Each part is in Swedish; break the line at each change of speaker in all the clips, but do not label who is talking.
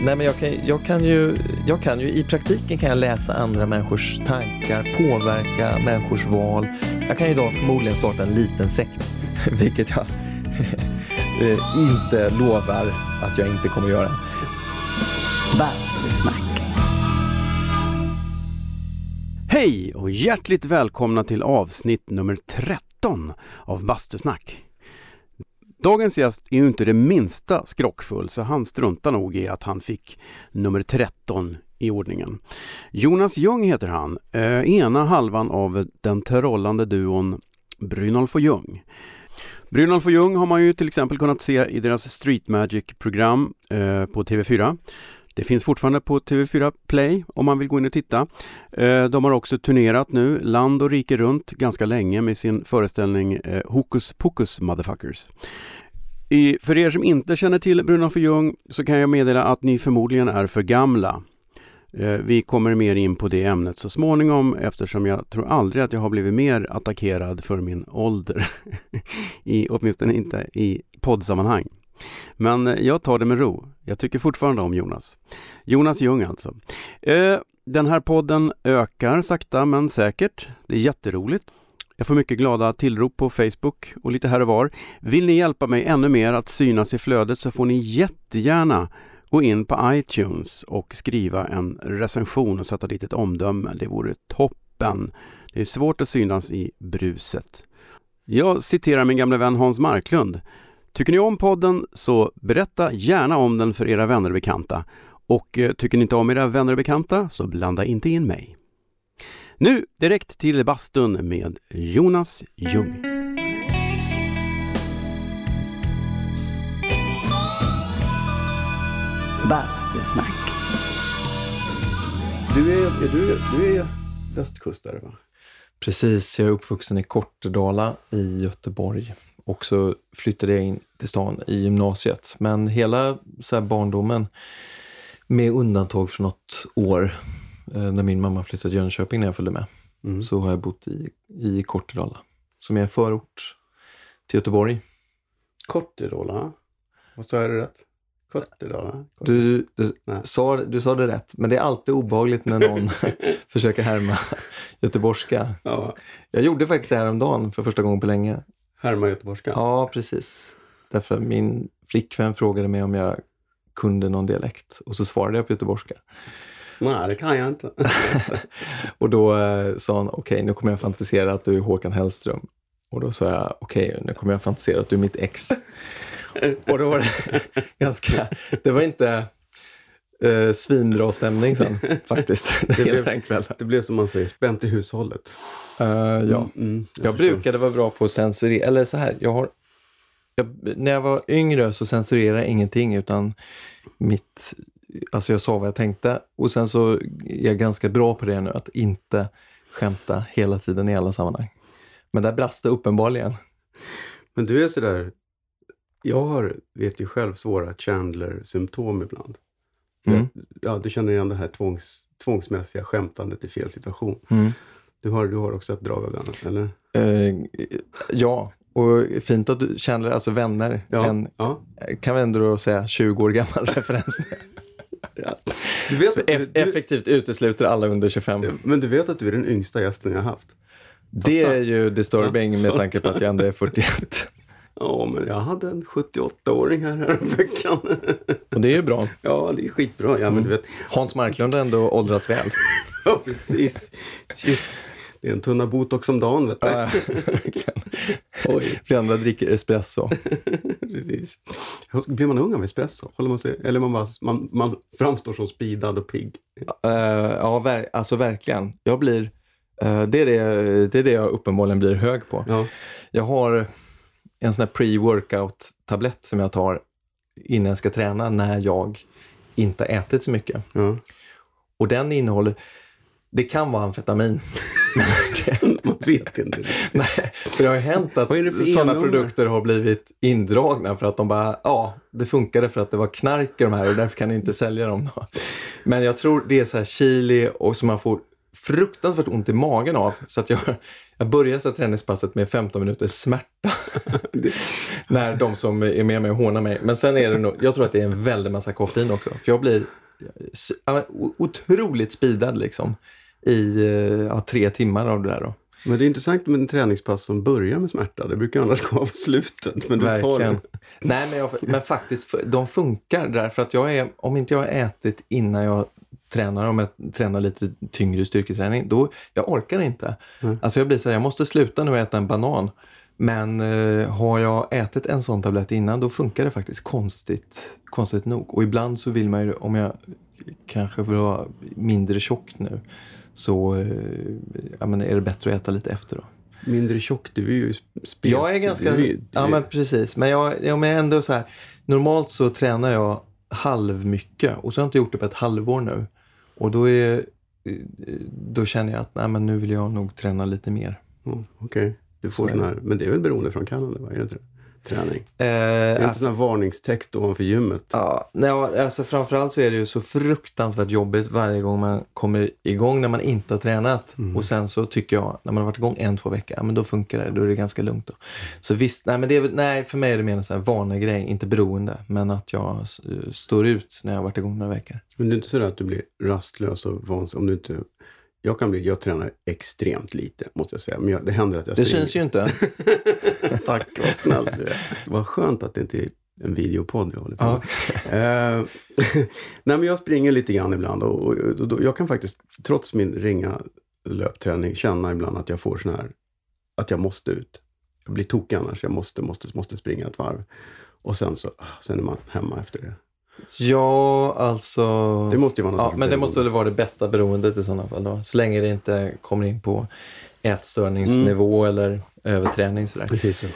Nej, men jag kan, jag, kan ju, jag kan ju, i praktiken kan jag läsa andra människors tankar, påverka människors val. Jag kan idag förmodligen starta en liten sekt, vilket jag eh, inte lovar att jag inte kommer göra.
Bastusnack.
Hej och hjärtligt välkomna till avsnitt nummer 13 av Bastusnack. Dagens gäst är ju inte det minsta skrockfull så han struntar nog i att han fick nummer 13 i ordningen. Jonas Ljung heter han, eh, ena halvan av den terrollande duon Brynolf och Ljung. Brynolf och Ljung har man ju till exempel kunnat se i deras Street Magic-program eh, på TV4. Det finns fortfarande på TV4 Play om man vill gå in och titta. Eh, de har också turnerat nu land och rike runt ganska länge med sin föreställning eh, Hokus Pokus Motherfuckers. I, för er som inte känner till Bruno för Ljung så kan jag meddela att ni förmodligen är för gamla. Eh, vi kommer mer in på det ämnet så småningom eftersom jag tror aldrig att jag har blivit mer attackerad för min ålder. I, åtminstone inte i poddsammanhang. Men eh, jag tar det med ro. Jag tycker fortfarande om Jonas. Jonas Ljung alltså. Eh, den här podden ökar sakta men säkert. Det är jätteroligt. Jag får mycket glada tillrop på Facebook och lite här och var. Vill ni hjälpa mig ännu mer att synas i flödet så får ni jättegärna gå in på iTunes och skriva en recension och sätta dit ett omdöme. Det vore toppen. Det är svårt att synas i bruset. Jag citerar min gamle vän Hans Marklund. Tycker ni om podden så berätta gärna om den för era vänner och bekanta. Och eh, tycker ni inte om era vänner och bekanta så blanda inte in mig. Nu direkt till bastun med Jonas Ljung.
Bastusnack.
Du är, är, du, du är västkustare va?
Precis, jag är uppvuxen i Kortedala i Göteborg och så flyttade jag in till stan i gymnasiet. Men hela så barndomen, med undantag för något år eh, när min mamma flyttade till Jönköping när jag följde med,
Mm.
så har jag bott i, i Kortedala, som är en förort till Göteborg.
Kortedala. Vad sa jag det rätt? Kortedala?
Du, du,
Nej.
sa, du sa det rätt, men det är alltid obehagligt när någon försöker härma göteborgska.
Ja,
Jag gjorde faktiskt det här om dagen för första gången på länge.
härma göteborgska.
Ja, precis. Därför att min flickvän frågade mig om jag kunde någon dialekt och så svarade jag på göteborgska.
Nej, det kan jag inte.
Och då eh, sa hon, okej, nu kommer jag fantisera att du är Håkan Hellström. Och då sa jag, okej, nu kommer jag fantisera att du är mitt ex. och då var det ganska, det var inte eh, svinbra stämning sen faktiskt, hela
blev-
den kvällen.
Det blev som man säger, spänt i hushållet.
Eh, ja.
Mm,
Jag
förstår.
brukade vara bra på att censurera, eller så här, jag har, jag, när jag var yngre så censurerade jag ingenting utan mitt, alltså jag sa vad jag tänkte och sen så är jag ganska bra på det nu, att inte skämta hela tiden i alla sammanhang. Men där brast det uppenbarligen.
Men du är sådär, jag har, vet ju själv, svåra Chandler-symptom ibland.
Mm.
Ja, du känner igen det här tvångs, tvångsmässiga skämtandet i fel situation.
Mm.
Du har, du har också ett drag av den, eller?
Eh, ja, och fint att du känner alltså vänner.
Ja.
En,
ja.
kan vi ändå då säga 20 år gammal referens.
Du vet, att du,
Eff-
du,
effektivt utesluter alla under 25.
men du vet att du är den yngsta gästen jag har haft?
Det är ju disturbing med
Ja.
tanke på att jag ändå är 41.
Ja, men jag hade en 78-åring här häromveckan.
Och det är ju bra.
ja, det är skitbra. Ja, men du vet,
Hans Marklund har ändå åldrats väl.
ja precis. Shit. Det är en tunna botox om dagen, vet du.
Ja.
Oj.
Vi andra dricker espresso.
Precis. Blir man ung av espresso? Håller man sig, eller man, bara, man, man framstår som speedad och pigg?
Eh, ja, ver- alltså verkligen. Jag blir... eh, det, är det, det är det jag uppenbarligen blir hög på.
Ja.
Jag har en sån här pre-workout-tablett som jag tar innan jag ska träna när jag inte ätit så mycket.
ja.
Och den innehåller... Det kan vara amfetamin.
Man vet inte.
nej, för det har ju hänt att sådana produkter har blivit indragna för att de bara, ja, det funkade för att det var knark i de här och därför kan ni inte sälja dem. Då. Men jag tror det är så här chili och som man får fruktansvärt ont i magen av. Så att jag, jag börjar så träningspasset med 15 minuters smärta. när de som är med mig hånar mig. Men sen är det nog, jag tror att det är en väldig massa koffein också. För jag blir otroligt speedad liksom. I eh, ja, tre timmar av det där då.
Men det är intressant med en träningspass som börjar med smärta. Det brukar annars komma på slutet. Men du tar den.
Nej, men, jag, men faktiskt, de funkar därför att jag är, om inte jag har ätit innan jag tränar, om jag tränar lite tyngre styrketräning, då, jag orkar inte.
Mm.
Alltså jag blir så här, jag måste sluta nu och äta en banan. Men eh, har jag ätit en sån tablett innan, då funkar det faktiskt konstigt, konstigt nog. Och ibland så vill man ju, om jag kanske vill vara mindre tjock nu, så eh, ja, men är det bättre att äta lite efter då.
Mindre tjock, du är ju spet.
Jag är ganska...
Du är, du
Ja, men precis. Men jag, jag men ändå så här. Normalt så tränar jag halvmycket och så har jag inte gjort det på ett halvår nu. Och då, är, då känner jag att nej, men nu vill jag nog träna lite mer.
Ja, Okej, du får
Så är
sån här. Men det är väl beroendeframkallande, va? Är det inte det? Träning.
Eh,
Det är inte sån här varningstext ovanför gymmet.
Ja, nej, alltså framförallt så är det ju så fruktansvärt jobbigt varje gång man kommer igång när man inte har tränat.
Mm.
Och sen så tycker jag, när man har varit igång en, två veckor, ja, men då funkar det. Då är det ganska lugnt. Då. Så visst, nej, men det är, nej, för mig är det mer en sån här vanegrej, inte beroende. Men att jag eh, står ut när jag har varit igång några veckor.
Men det är inte så att du blir rastlös och vansinnig om du inte... Jag kan bli, jag tränar extremt lite, måste jag säga. Men jag, det händer att jag
Det
springer.
syns ju inte.
Tack, vad snäll du är. Vad skönt att det inte är en videopodd vi håller på
Ja.
med. Eh, Nej, men jag springer lite grann ibland och, och, och, och jag kan faktiskt, trots min ringa löpträning, känna ibland att jag får sån här, att jag måste ut. Jag blir tokig annars, jag måste, måste, måste springa ett varv. Och sen så, ah, sen är man hemma efter det.
Ja, alltså...
Det måste ju vara något
ja, men det måste väl vara det bästa beroendet i sådana fall. Då. Så länge det inte kommer in på ätstörningsnivå eller överträning. Sådär.
Precis så.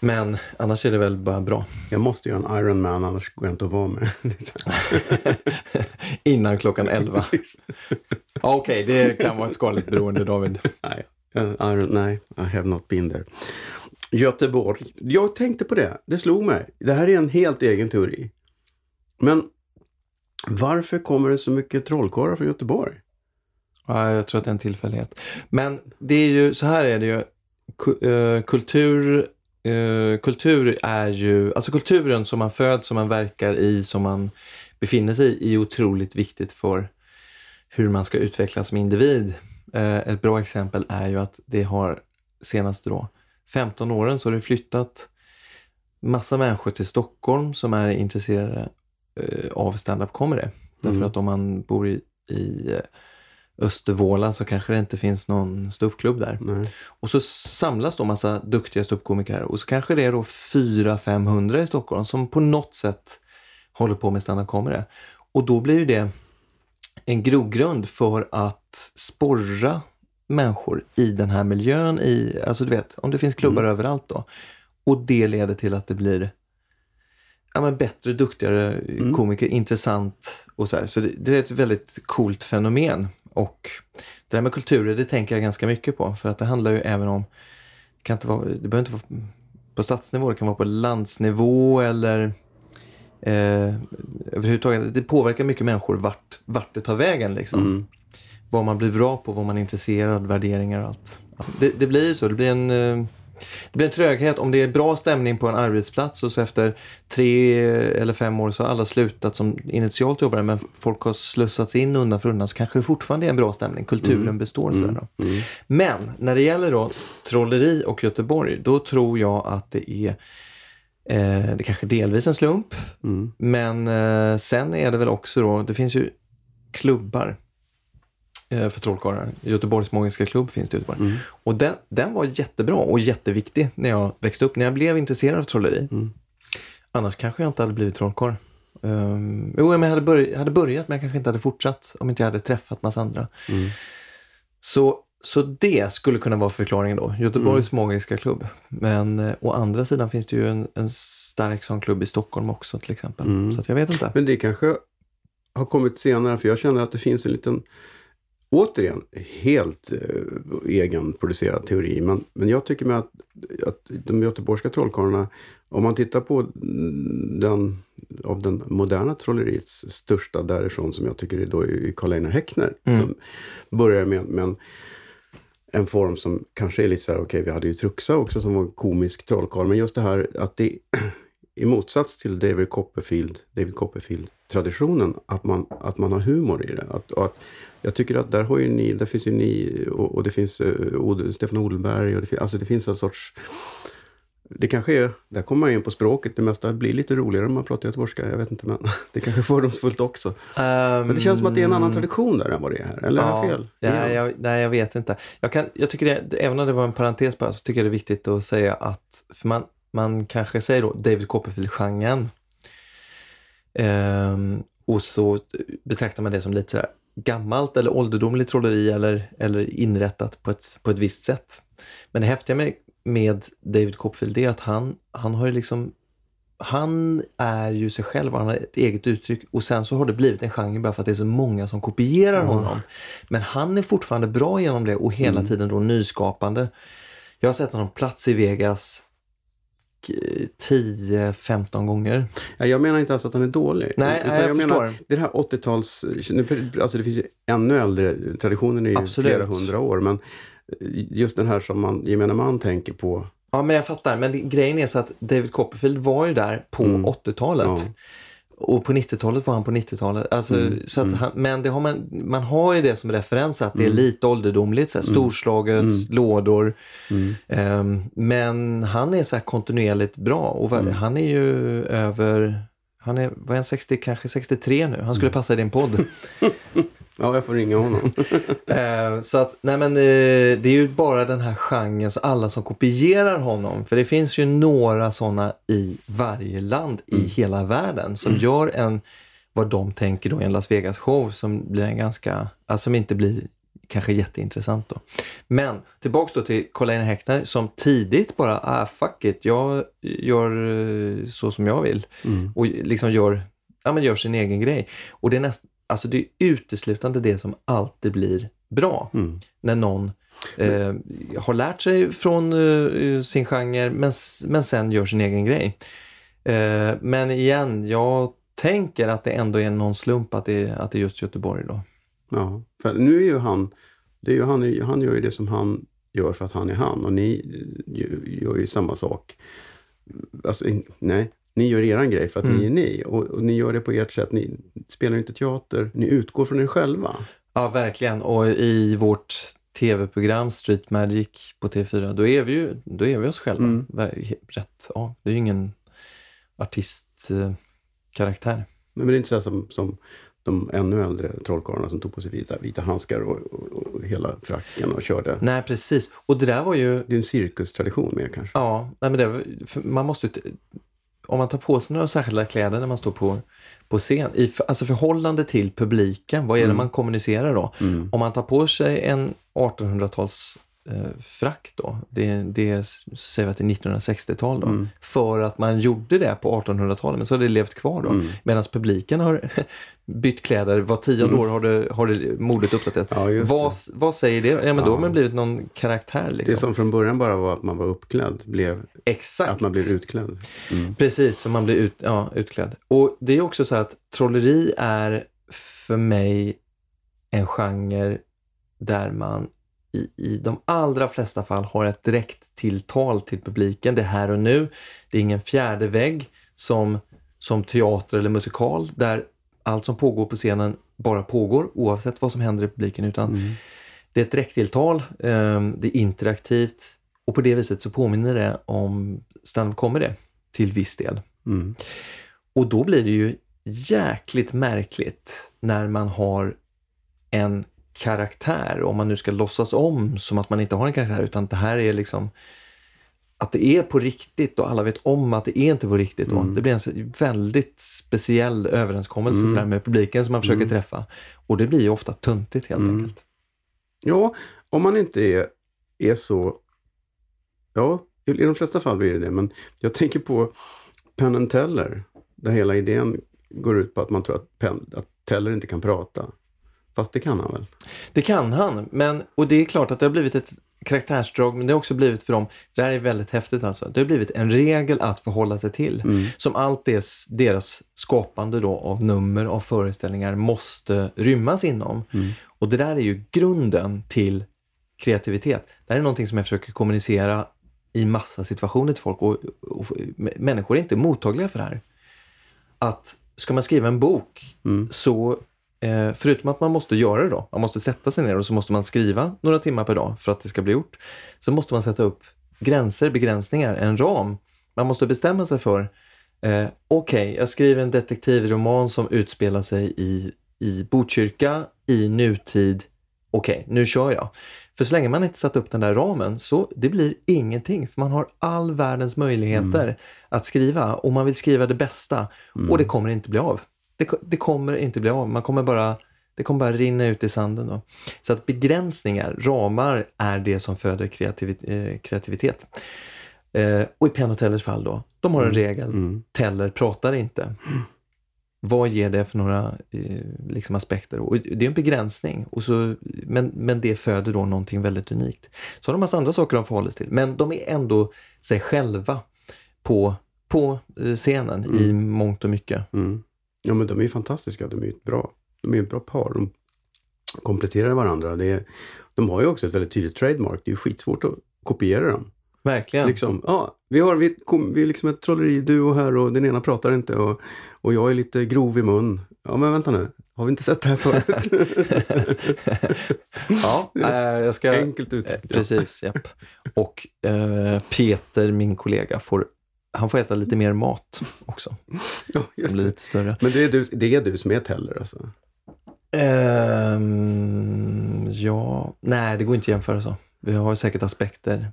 Men annars är det väl bara bra.
Jag måste göra en Ironman, annars går jag inte att vara med.
Innan klockan 11.
Precis.
Ja, Okej, det kan vara ett skadligt beroende David.
Nej, Iron, nej, I have not been there. Göteborg. Jag tänkte på det. Det slog mig. Det här är en helt egen teori. Men varför kommer det så mycket trollkarlar från Göteborg?
Ja, jag tror att det är en tillfällighet. Men det är ju, så här är det ju. Eh, kultur, eh, kultur är ju, alltså kulturen som man föds, som man verkar i, som man befinner sig i, är otroligt viktigt för hur man ska utvecklas som individ. Eh, ett bra exempel är ju att det har senaste då 15 åren så har det flyttat massa människor till Stockholm som är intresserade av stand-up comedy. Därför
Mm.
att om man bor i, i eh, Östervåla så kanske det inte finns någon ståuppklubb där.
Nej.
Och så samlas då massa duktiga ståuppkomiker och så kanske det är då 400-500 i Stockholm som på något sätt håller på med stand-up comedy. Och då blir ju det en grogrund för att sporra människor i den här miljön. I, alltså du vet, om det finns klubbar
Mm.
överallt då. Och det leder till att det blir ja, men bättre, duktigare
Mm.
komiker, intressant och så här. Så det, det är ett väldigt coolt fenomen. Och det här med kulturer, det tänker jag ganska mycket på. För att det handlar ju även om, det, kan inte vara, det behöver inte vara på stadsnivå, det kan vara på landsnivå eller eh, överhuvudtaget. Det påverkar mycket människor vart, vart det tar vägen. Liksom.
Mm.
Vad man blir bra på, vad man är intresserad, värderingar och allt. Det, det blir så, det blir en eh, det blir en tröghet. Om det är bra stämning på en arbetsplats och så efter tre eller fem år så har alla slutat som initialt jobbare men folk har slussats in undan för undan så kanske det fortfarande är en bra stämning. Kulturen
Mm.
består. Sådär då.
Mm.
Men när det gäller då trolleri och Göteborg, då tror jag att det är eh, det kanske delvis en slump.
Mm.
Men eh, sen är det väl också då, det finns ju klubbar för trollkarlar. Göteborgs Magiska Klubb finns det i Göteborg.
Mm.
Och den, den var jättebra och jätteviktig när jag växte upp, när jag blev intresserad av trolleri.
Mm.
Annars kanske jag inte hade blivit trollkarl. Um, jo, men jag hade, börj- hade börjat men jag kanske inte hade fortsatt om inte jag hade träffat massa andra.
Mm.
Så, så det skulle kunna vara förklaringen då. Göteborgs Magiska Klubb. Men eh, å andra sidan finns det ju en, en stark sån klubb i Stockholm också till exempel.
Mm.
Så jag vet inte.
Men det kanske har kommit senare, för jag känner att det finns en liten, återigen, helt eh, egenproducerad teori. Men, men jag tycker med att, att de göteborgska trollkarlarna, om man tittar på den av den moderna trolleriets största därifrån som jag tycker är då är Karl Einar Häckner.
Mm.
Som börjar med, med en en form som kanske är lite så här, okej, okay, vi hade ju Truxa också som var en komisk trollkarl, men just det här att det i motsats till David Copperfield, David Copperfield-traditionen, att man, att man har humor i det. Att, att, jag tycker att där har ju ni, där finns ju ni och, och det finns uh, Stefan Odelberg och det, alltså det finns en sorts det kanske är, där kommer man in på språket, det mesta blir lite roligare om man pratar göteborgska, jag vet inte men det kanske är fördomsfullt också. Um, men det känns som att det är en annan tradition där än vad det är här, eller ja, har jag fel?
Ja, jag, nej, jag vet inte. Jag, kan, jag tycker det, även om det var en parentes bara, så tycker jag det är viktigt att säga att, för man, man kanske säger då David Copperfield-genren. Um, och så betraktar man det som lite sådär gammalt eller ålderdomligt trolleri eller, eller inrättat på ett, på ett visst sätt. Men det häftiga med med David Copperfield är att han, han har ju liksom han är ju sig själv han har ett eget uttryck och sen så har det blivit en genre bara för att det är så många som kopierar mm. honom. Men han är fortfarande bra genom det och hela mm. tiden då nyskapande. Jag har sett honom plats i Vegas 10-15 gånger.
Ja, jag menar inte alls att han är dålig.
Nej, utan jag, jag förstår. Menar,
det här 80-tals... Alltså det finns ju ännu äldre, traditionen är ju Absolut. flera hundra år. Men just den här som man, gemene man tänker på.
Ja, men jag fattar. Men grejen är så att David Copperfield var ju där på mm. 80-talet. Ja. Och på 90-talet var han på 90-talet. Alltså, mm. så att mm. han, men det har man, man har ju det som referens att det är mm. lite ålderdomligt. Så här, mm. storslaget, lådor. Um, men han är så kontinuerligt bra och han är ju över han är, vad är han, 60, kanske 63 nu? Han skulle passa i din podd.
Ja, jag får ringa honom.
eh, så att, nej men eh, det är ju bara den här genren, så alla som kopierar honom. För det finns ju några sådana i varje land mm. i hela världen som mm. gör en, vad de tänker då, en Las Vegas-show som blir en ganska, alltså som inte blir kanske jätteintressant då. Men tillbaks då till Colin Häckner som tidigt bara, ah fuck it, jag gör eh, så som jag vill. Mm. Och liksom gör, ja, men gör sin egen grej. Och det är nästan Alltså det är uteslutande det som alltid blir bra. Mm. När någon eh, har lärt sig från eh, sin genre men, men sen gör sin egen grej. Eh, men igen, jag tänker att det ändå är någon slump att det, att det är just Göteborg då.
Ja, för nu är ju han, det är ju han, han gör ju det som han gör för att han är han och ni gör ju samma sak. Alltså, nej, ni gör eran grej för att mm. ni är ni. Och, och, ni gör det på ert sätt. Ni spelar inte teater, ni utgår från er själva.
Ja, verkligen. Och i vårt tv-program Street Magic på TV4, då är vi ju då är vi oss själva. Mm. Rätt, ja, det är ju ingen artistkaraktär. Eh,
men det är inte så som, som de ännu äldre trollkarlarna som tog på sig vita, vita handskar och, och, och, hela fracken och körde.
Nej, precis. Och det där var ju...
Det är en cirkustradition mer kanske.
Ja, nej, men det, man måste om man tar på sig några särskilda kläder när man står på, på scen, i alltså förhållande till publiken, vad är det mm. man kommunicerar då? Mm. Om man tar på sig en 1800-tals eh, frack då, det, det säger vi att det är 1960-tal då, mm. för att man gjorde det på 1800-talet, men så har det levt kvar då. Mm. Medan publiken har bytt kläder, var tionde mm. år har det, har det modet uppdaterat. Ja, vad, vad säger det? Ja, men då har man blivit någon karaktär. Liksom.
Det som från början bara var att man var uppklädd blev
Exakt.
att man blev utklädd.
Mm. Precis, så man blir ut, ja, utklädd. Och det är också så att trolleri är för mig en genre där man i, i de allra flesta fall har ett direkt tilltal till publiken. Det är här och nu. Det är ingen fjärde vägg som, som teater eller musikal där allt som pågår på scenen bara pågår oavsett vad som händer i publiken. Utan mm. Det är ett direkttilltal, ehm, det är interaktivt och på det viset så påminner det om stand kommer det till viss del. Mm. Och då blir det ju jäkligt märkligt när man har en karaktär, om man nu ska låtsas om som att man inte har en karaktär, utan det här är liksom att det är på riktigt och alla vet om att det är inte på riktigt. Mm. Det blir en väldigt speciell överenskommelse mm. med publiken som man försöker mm. träffa. Och det blir ju ofta tuntigt helt mm. enkelt.
Ja, om man inte är, är så... Ja, i de flesta fall blir det det, men jag tänker på Penn Teller, där hela idén går ut på att man tror att, Penn, att Teller inte kan prata. Fast det kan han väl?
Det kan han, men, och det är klart att det har blivit ett karaktärsdrag, men det har också blivit för dem, det här är väldigt häftigt alltså, det har blivit en regel att förhålla sig till. Mm. Som allt des, deras skapande då av nummer av föreställningar måste rymmas inom. Mm. Och det där är ju grunden till kreativitet. Det här är någonting som jag försöker kommunicera i massa situationer till folk och, och, och människor är inte mottagliga för det här. Att ska man skriva en bok
Mm.
så förutom att man måste göra det då, man måste sätta sig ner och så måste man skriva några timmar per dag för att det ska bli gjort. Så måste man sätta upp gränser, begränsningar, en ram. Man måste bestämma sig för, eh, okej, jag skriver en detektivroman som utspelar sig i, i Botkyrka i nutid. Okej, nu kör jag. För så länge man inte satt upp den där ramen så det blir ingenting. För man har all världens möjligheter att skriva och man vill skriva det bästa och det kommer inte bli av. Det, det kommer inte bli av. Man kommer bara, det kommer bara rinna ut i sanden. Då. Så att begränsningar, ramar, är det som föder kreativitet. Eh, kreativitet. Eh, och i Penn Tellers fall då, de har en regel.
Mm.
Teller pratar inte. Vad ger det för några eh, liksom aspekter? Och det är en begränsning, och så, men, men det föder då någonting väldigt unikt. Så har de en massa andra saker de förhåller sig till, men de är ändå sig själva på, på eh, scenen i mångt och mycket.
Ja, men de är ju fantastiska. De är ju ett bra, de är ett bra par. De kompletterar varandra. Det är, de har ju också ett väldigt tydligt trademark. Det är ju skitsvårt att kopiera dem.
Verkligen.
Liksom, ja, vi, har, vi, kom, vi är liksom ett trolleri, du och här och den ena pratar inte och, och jag är lite grov i mun. Ja, men vänta nu. Har vi inte sett det här förut?
ja, eh, jag ska...
Enkelt
Eh,
uttryckt. ja.
Precis, japp. Och eh, Peter, min kollega, får, han får äta lite mer mat också.
Ja, just
blir
det.
lite större.
Men det är, du, det är du som är Teller alltså?
Ehm, ja, nej det går inte att jämföra så. Vi har säkert aspekter,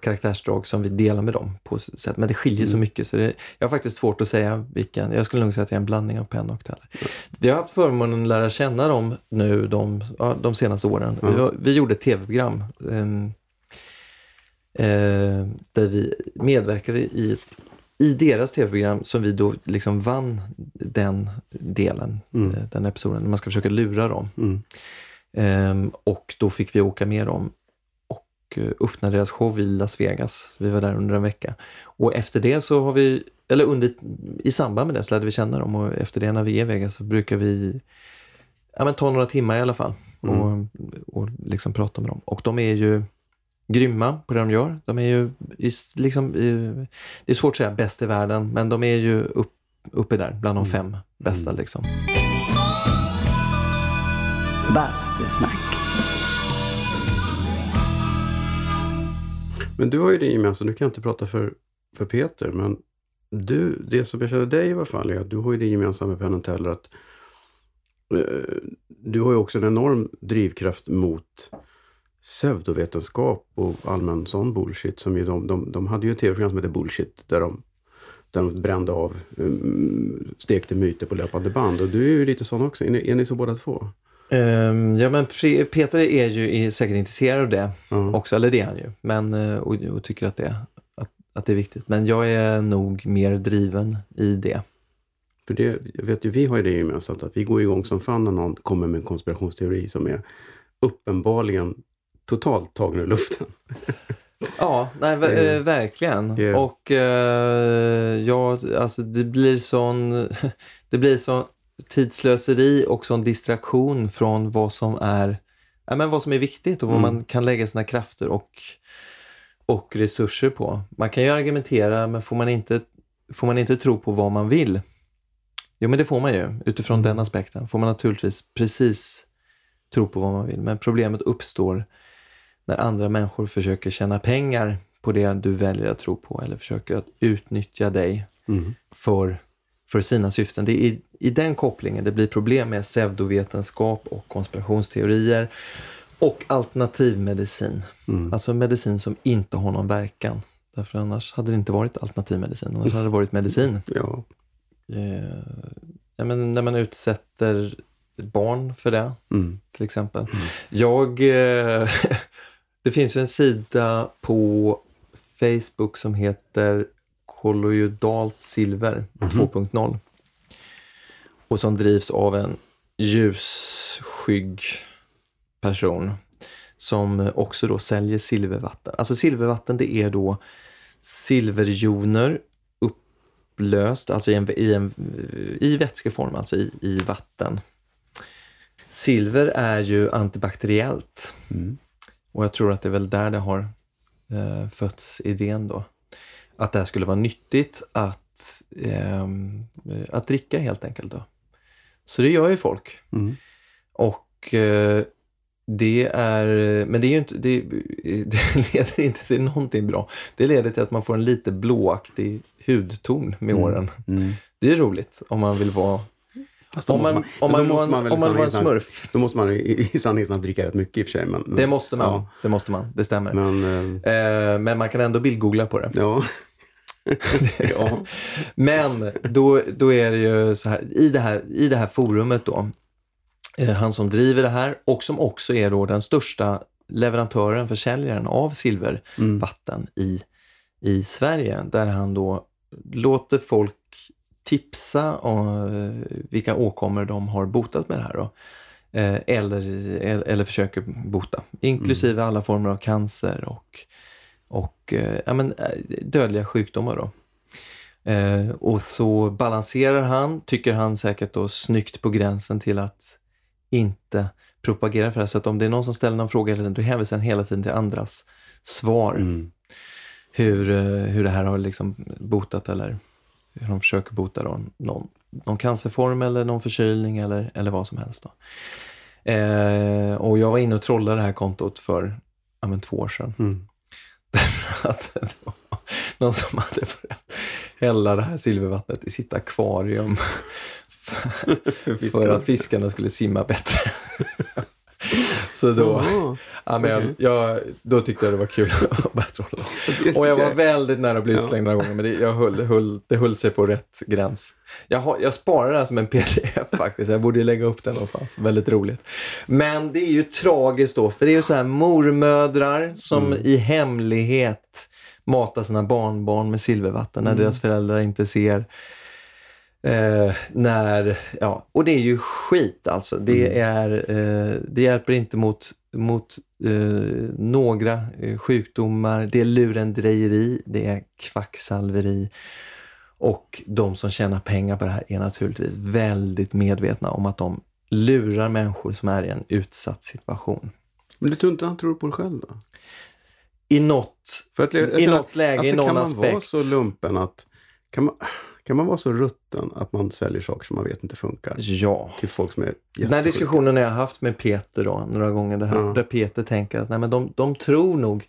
karaktärsdrag som vi delar med dem på sätt. Men det skiljer så
Mm.
mycket så det, jag har faktiskt svårt att säga vilken. Jag skulle nog säga att jag är en blandning av Penn och Teller. Vi har haft förmånen att lära känna dem nu de, ja, de senaste åren.
Ja.
Vi, vi gjorde ett tv-program ehm, eh, där vi medverkade i, i deras tv-program som vi då liksom vann den delen,
Mm.
eh, den episoden. Man ska försöka lura dem.
Mm.
Ehm, och då fick vi åka med dem och eh, öppna deras show i Las Vegas. Vi var där under en vecka. Och efter det så har vi, eller under, i samband med det så lärde vi känna dem och efter det när vi är i Vegas så brukar vi ja, men ta några timmar i alla fall
Mm.
och, och liksom prata med dem. Och de är ju grymma på det de gör. De är ju liksom, det är svårt att säga bäst i världen, men de är ju upp, uppe där bland de fem bästa.
Mm.
Liksom.
Bastusnack.
Men du har ju det gemensamt, nu kan jag inte prata för, för Peter, men du, det som jag känner dig i alla fall är att du har ju det gemensamt med Penn Teller att eh, du har ju också en enorm drivkraft mot pseudovetenskap och allmän sån bullshit som ju de, de, de hade ju ett tv-program som heter Bullshit där de, där de brände av, um, stekte myter på löpande band och du är ju lite sån också. Är ni, är ni så båda två?
Ehm, ja, men Peter är ju säkert intresserad av det
Ja.
också, eller det är han ju. Men, eh, och, och tycker att det, att, att det är viktigt. Men jag är nog mer driven i det.
För det, jag vet ju, vi har ju det gemensamt att vi går igång som fan när någon kommer med en konspirationsteori som är uppenbarligen totalt tagen ur luften.
Ja, nej, ver-
eh,
verkligen.
ja.
Och eh, ja, alltså det blir sån, det blir sån tidslöseri och sån distraktion från vad som är, ja, men vad som är viktigt och vad
Mm.
man kan lägga sina krafter och, och resurser på. Man kan ju argumentera, men får man inte, får man inte tro på vad man vill, jo men det får man ju utifrån
Mm.
den aspekten. Får man naturligtvis precis tro på vad man vill. Men problemet uppstår när andra människor försöker tjäna pengar på det du väljer att tro på eller försöker att utnyttja dig
Mm.
för, för sina syften. Det är i, i den kopplingen det blir problem med pseudovetenskap och konspirationsteorier och alternativmedicin.
Mm.
Alltså medicin som inte har någon verkan. Därför annars hade det inte varit alternativmedicin, annars hade det varit medicin.
Ja.
Eh, ja, men när man utsätter barn för det,
Mm.
till exempel. Jag, eh, det finns ju en sida på Facebook som heter Kolloidalt silver 2.0 och som drivs av en ljusskygg person som också då säljer silvervatten. Alltså silvervatten det är då silverjoner upplöst, alltså i, en, i, en, i vätskeform, alltså i, i vatten. Silver är ju antibakteriellt
Mm.
Och jag tror att det är väl där det har eh, fötts idén då. Att det här skulle vara nyttigt att, ehm, att dricka helt enkelt. Då. Så det gör ju folk.
Mm.
Och eh, det är, men det, är ju inte, det, det leder inte till någonting bra. Det leder till att man får en lite blåaktig hudton med åren.
Mm.
Det är roligt om man vill vara
Då
om man, om man,
måste man väl
om man var en
namn-
smurf.
Då måste man i, i sanningens namn dricka rätt mycket i och för sig. Men, men,
Det måste man.
Ja,
Det måste man. Det stämmer.
men, Eh,
men man kan ändå bildgoogla på det.
ja. ja.
Men då, då är det ju så här, i det här, i det här forumet då, eh, han som driver det här och som också är då den största leverantören, försäljaren av silvervatten
Mm.
i, i Sverige, där han då låter folk tipsa om eh, vilka åkommor de har botat med det här. Då. Eh, eller, eller, eller försöker bota, inklusive alla former av cancer och, och eh, ja, men, eh, dödliga sjukdomar. Då. Eh, och så balanserar han, tycker han säkert då, snyggt på gränsen till att inte propagera för det här. Så att om det är någon som ställer någon fråga, hela tiden, då hänvisar han hela tiden till andras svar.
Mm.
Hur, eh, hur det här har liksom botat eller hur de försöker bota då, någon, någon cancerform eller någon förkylning eller, eller vad som helst. Eh, och jag var inne och trollade det här kontot för ja, men två år sedan.
Mm.
Därför att det var någon som hade börjat hälla det här silvervattnet i sitt akvarium för
Fiskarna.
att fiskarna skulle simma bättre. Så då,
Ja,
ja, men jag,
okej.
jag, då tyckte jag det var kul att börja trolla. Och jag var väldigt nära att bli utslängd några gånger, men det, jag höll, höll, det höll sig på rätt gräns. Jag, har, jag sparar det här som en pdf faktiskt, jag borde ju lägga upp den någonstans. Väldigt roligt. Men det är ju tragiskt då, för det är ju så här mormödrar som
Mm.
i hemlighet matar sina barnbarn med silvervatten när
Mm.
deras föräldrar inte ser. Eh, när, ja, och det är ju skit alltså. Det,
Mm.
är, eh, det hjälper inte mot, mot eh, några eh, sjukdomar. Det är lurendrejeri, det är kvacksalveri. Och de som tjänar pengar på det här är naturligtvis väldigt medvetna om att de lurar människor som är i en utsatt situation.
Men du tror inte han tror på det själv då?
I något,
För att jag, jag
i något läge,
alltså,
i någon
kan man
aspekt.
vara så lumpen att... Kan man, kan man vara så rutten att man säljer saker som man vet inte funkar?
Ja.
Till folk som är
Den här diskussionen har jag haft med Peter då, några gånger, det här,
Ja.
där Peter tänker att nej, men de, de tror nog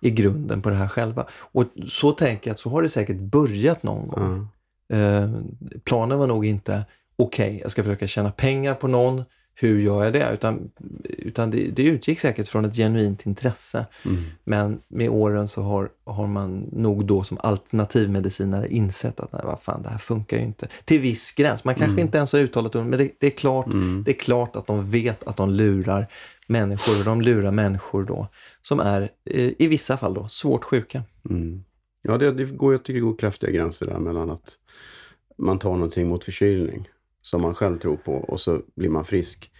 i grunden på det här själva. Och så tänker jag att så har det säkert börjat någon gång.
Ja.
Eh, planen var nog inte, okej, jag ska försöka tjäna pengar på någon, hur gör jag det? Utan, utan det, det utgick säkert från ett genuint intresse.
Mm.
Men med åren så har, har man nog då som alternativmedicinare insett att nej, vad fan, det här funkar ju inte. Till viss gräns. Man kanske
Mm.
inte ens har uttalat men det, det, är klart,
Mm.
det är klart att de vet att de lurar människor. Och de lurar människor då som är, eh, i vissa fall då, svårt sjuka.
Mm. Ja, det, det går, jag tycker det går kraftiga gränser där mellan att man tar någonting mot förkylning som man själv tror på och så blir man frisk.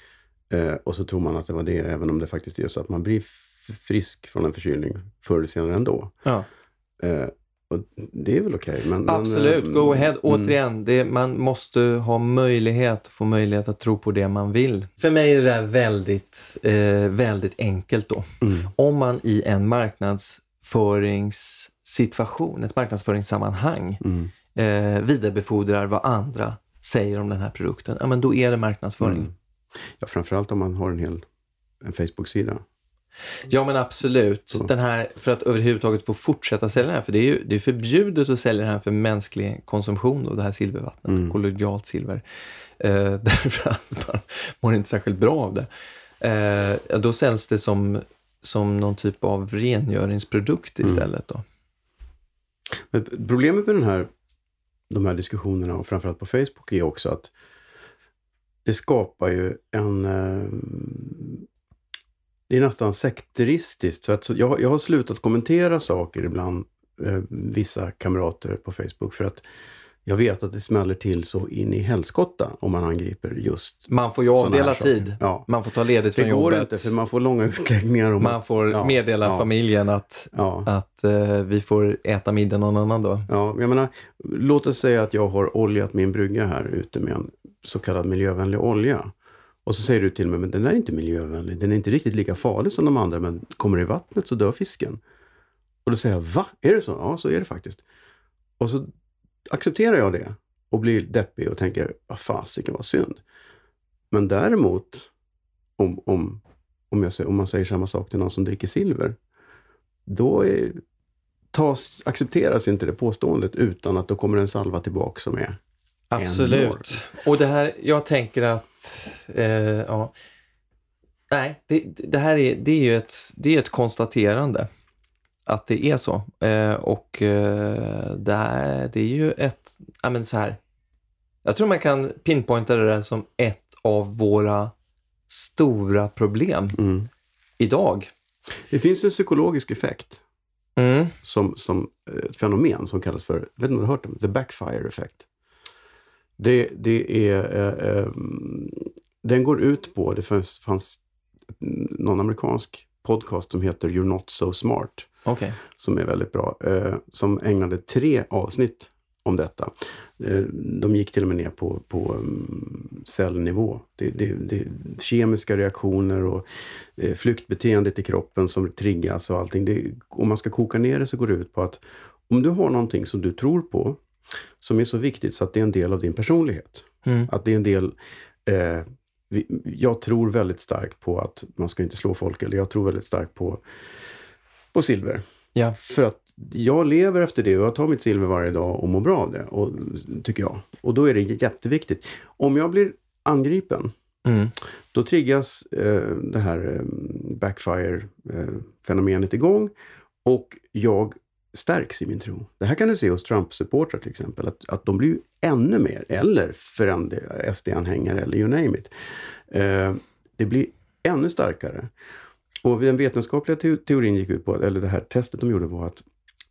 Eh, och så tror man att det var det, även om det faktiskt är så att man blir frisk från en förkylning förr eller senare ändå.
Ja.
Eh, och det är väl okej. men, men,
Absolut,
eh,
go ahead.
mm,
Återigen, det, man måste ha möjlighet, få möjlighet att tro på det man vill. För mig är det där väldigt, eh, väldigt enkelt då.
Mm.
Om man i en marknadsföringssituation, ett marknadsföringssammanhang,
Mm.
eh, vidarebefordrar vad andra säger om den här produkten, ja men då är det marknadsföring.
Mm. Ja, framförallt om man har en hel en Facebook-sida.
Ja men absolut.
Så.
Den här, för att överhuvudtaget få fortsätta sälja den här, för det är ju det är förbjudet att sälja den här för mänsklig konsumtion, då, det här silvervattnet,
Mm.
kollodialt silver. Eh, därför att man mår inte särskilt bra av det. Eh, då säljs det som, som någon typ av rengöringsprodukt
Mm.
istället. Då.
Men problemet med den här, de här diskussionerna och framförallt på Facebook är också att det skapar ju en... Eh, det är nästan sekteristiskt. Så att så- jag, jag har slutat kommentera saker ibland, eh, vissa kamrater på Facebook, för att jag vet att det smäller till så in i helskotta om man angriper just
Man får ju avdela tid.
Ja.
Man får ta ledigt
Det
från
går
jobbet.
inte, för man får långa utläggningar om
Man
att,
får
ja,
meddela
ja,
familjen att, att eh, vi får äta middag någon annan dag.
Ja, jag menar, låt oss säga att jag har oljat min brygga här ute med en så kallad miljövänlig olja. Och så säger du till mig, men den är inte miljövänlig. Den är inte riktigt lika farlig som de andra, men kommer det i vattnet så dör fisken. Och då säger jag, va? Är det så? Ja, så är det faktiskt. Och så accepterar jag det och blir deppig och tänker, vad fasiken vad synd. Men däremot, om, om, om, jag, säger- om man säger samma sak till någon som dricker silver, då är, tas, accepteras inte det påståendet utan att då kommer en salva tillbaka som är
Absolut. Och det här, jag tänker att, eh, ja. Nej, det, det här är, det är ju ett, det är ett konstaterande att det är så. Eh, och eh, det, här, det är ju ett, ja men så här. Jag tror man kan pinpointa det där som ett av våra stora problem
Mm.
idag.
Det finns en psykologisk effekt
Mm.
som, som eh, ett fenomen som kallas för, jag vet inte om du har hört om det, the backfire effect. Det, det är, eh, eh, den går ut på, det fanns, fanns någon amerikansk podcast som heter You're not so smart,
Okej.
som är väldigt bra, eh, som ägnade tre avsnitt om detta. Eh, de gick till och med ner på, på um, cellnivå. Det, det, det, kemiska reaktioner och eh, flyktbeteendet i kroppen som triggas och allting. Det, om man ska koka ner det så går det ut på att om du har någonting som du tror på, som är så viktigt så att det är en del av din personlighet.
Mm.
Att det är en del... Eh, jag tror väldigt starkt på att man ska inte slå folk, eller jag tror väldigt starkt på, på silver.
Ja.
För att jag lever efter det och jag tar mitt silver varje dag och mår bra av det, och, tycker jag. Och då är det jätteviktigt. Om jag blir angripen,
Mm.
då triggas eh, det här eh, backfire-fenomenet igång och jag stärks i min tro. Det här kan du se hos Trump-supportrar till exempel, att, att de blir ju ännu mer, eller för SD-anhängare eller you name it. Eh, det blir ännu starkare. Och den vetenskapliga teo- teorin gick ut på, eller det här testet de gjorde var att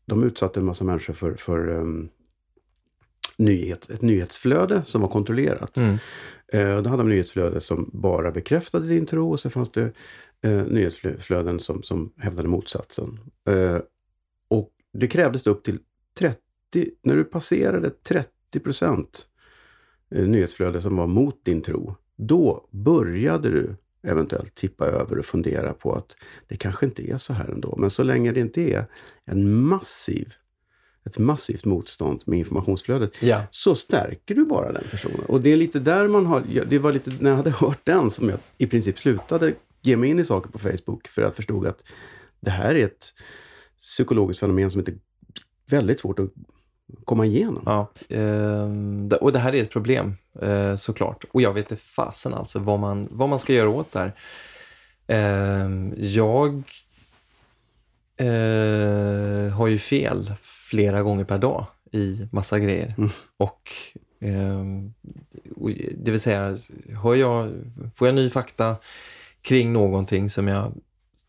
de utsatte en massa människor för, för um, nyhet, ett nyhetsflöde som var kontrollerat.
Mm.
Eh, då hade de nyhetsflöde som bara bekräftade din tro och så fanns det eh, nyhetsflöden som, som hävdade motsatsen. Eh, och det krävdes upp till 30, när du passerade 30 procent nyhetsflöde som var mot din tro, då började du eventuellt tippa över och fundera på att det kanske inte är så här ändå. Men så länge det inte är en massiv, ett massivt motstånd med informationsflödet,
Ja.
så stärker du bara den personen. Och det är lite där man har, det var lite när jag hade hört den som jag i princip slutade ge mig in i saker på Facebook, för jag förstod att det här är ett psykologiskt fenomen som inte är väldigt svårt att komma igenom.
Ja, ehm, och det här är ett problem eh, såklart. Och jag vet inte fasen alltså vad man, vad man ska göra åt det här. Ehm, jag eh, har ju fel flera gånger per dag i massa grejer.
Mm.
Och, ehm, och det vill säga, hör jag, får jag ny fakta kring någonting som jag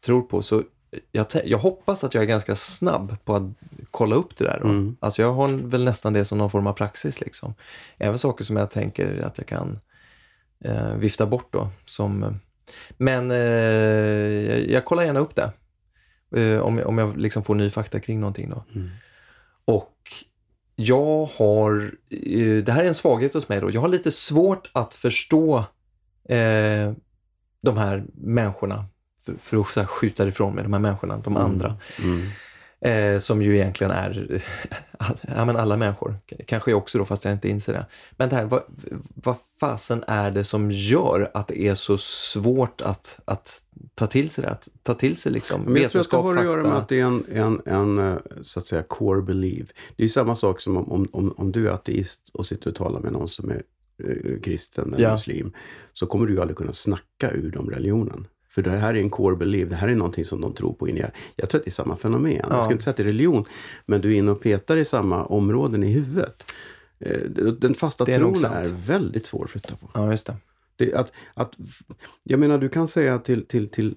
tror på så jag, jag hoppas att jag är ganska snabb på att kolla upp det där. Då.
Mm.
Alltså jag har väl nästan det som någon form av praxis. Liksom. Även saker som jag tänker att jag kan eh, vifta bort då. Som, men eh, jag, jag kollar gärna upp det. Eh, om, jag- om jag liksom får ny fakta kring någonting. Då.
Mm.
Och jag har, eh, det här är en svaghet hos mig då, jag har lite svårt att förstå eh, de här människorna, för, för att här, skjuta ifrån mig de här människorna, de andra.
Mm.
Eh, som ju egentligen är all, ja, men alla människor. Kanske jag också då, fast jag inte inser det. Men det här, vad, vad fasen är det som gör att det är så svårt att, att ta till sig det? Att ta till sig liksom
Men jag tror att det
vetenskap,
har att göra med att det är en, en, en eh, så att säga core belief. Det är ju samma sak som om, om, om, du är ateist och sitter och talar med någon som är eh, kristen eller
Ja.
muslim. Så kommer du aldrig kunna snacka ur dem religionen. För det här är en core belief, det här är någonting som de tror på. in i- Jag tror att det är samma fenomen. Jag
Ja.
ska inte säga att det är religion, men du är inne och petar i samma områden i huvudet. Eh, Den fasta
är
tron är väldigt svår att flytta på.
Ja, just det.
Det, att, att, jag menar, du kan säga till, till, till...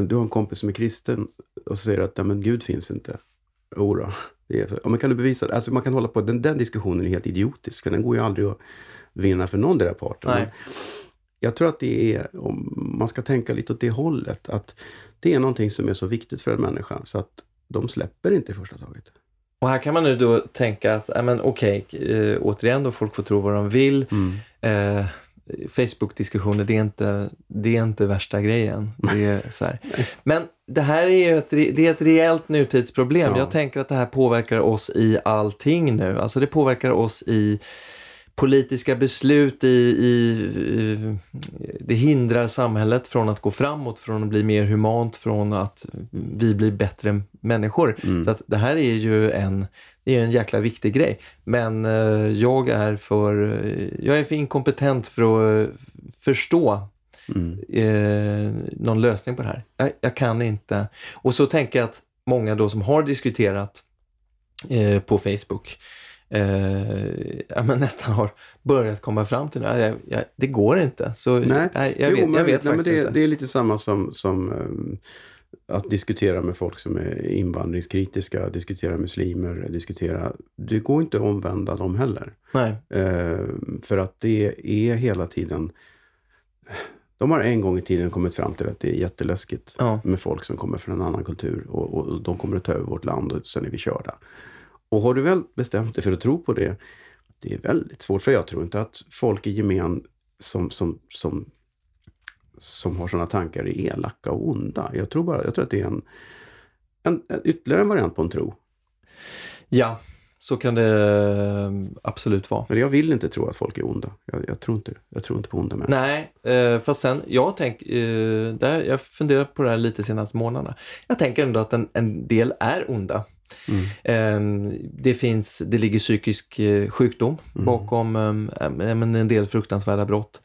Du har en kompis som är kristen och säger att Nej, men Gud finns inte. Jodå, det är så. Ja, men kan du bevisa det? Alltså, man kan hålla på. Den, den diskussionen är helt idiotisk, för den går ju aldrig att vinna för någon där parten. Jag tror att det är, om man ska tänka lite åt det hållet, att det är någonting som är så viktigt för en människa så att de släpper inte i första taget.
Och här kan man nu då tänka att, ja, men okej, eh, återigen då, folk får tro vad de vill. Eh, Facebook-diskussioner, det är, inte, det är inte värsta grejen. Det är så här. Men det här är ju ett, det är ett rejält nutidsproblem.
Ja.
Jag tänker att det här påverkar oss i allting nu. Alltså det påverkar oss i politiska beslut i, i, det hindrar samhället från att gå framåt, från att bli mer humant, från att vi blir bättre människor.
Mm.
Så att det här är ju en, det är en jäkla viktig grej. Men eh, jag är för, jag är för inkompetent för att eh, förstå
Mm.
eh, någon lösning på det här. Jag, jag kan inte. Och så tänker jag att många då som har diskuterat eh, på Facebook eh, men nästan har börjat komma fram till nu. Jag, jag, det går inte. Så
Nej.
jag
Jo,
vet,
men
jag vet
nej,
faktiskt
det,
inte.
det är lite samma som, som ehm, att diskutera med folk som är invandringskritiska, diskutera muslimer, diskutera... Det går inte att omvända dem heller.
Nej.
Eh, för att det är hela tiden... De har en gång i tiden kommit fram till att det är jätteläskigt
Ja.
med folk som kommer från en annan kultur och, och de kommer att ta över vårt land och sen är vi körda. Och har du väl bestämt dig för att tro på det, det är väldigt svårt. För jag tror inte att folk i gemen som, som, som, som har sådana tankar är elaka och onda. Jag tror bara, jag tror att det är en, en, en ytterligare en variant på en tro.
Ja, så kan det eh, absolut vara.
Men jag vill inte tro att folk är onda. Jag, jag, tror, inte, jag tror inte på onda människor.
Nej, eh, fast sen, jag tänk, eh, där, jag funderar på det här lite senaste månaderna. Jag tänker ändå att en, en del är onda.
Mm.
Eh, det finns, det ligger psykisk eh, sjukdom
Mm.
bakom eh, men en del fruktansvärda brott.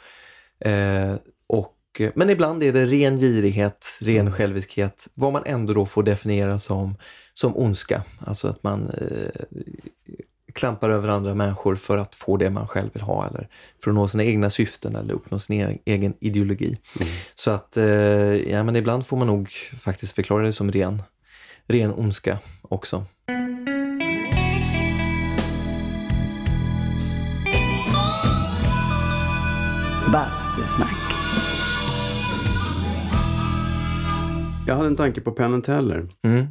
Eh, och, men ibland är det ren girighet, ren
Mm.
själviskhet, vad man ändå då får definiera som, som ondska. Alltså att man eh, klampar över andra människor för att få det man själv vill ha eller för att nå sina egna syften eller uppnå sin e- egen ideologi.
Mm.
Så att eh, ja, men ibland får man nog faktiskt förklara det som ren, ren ondska också.
Bastusnack.
Jag hade en tanke på Penn Teller.
Mm.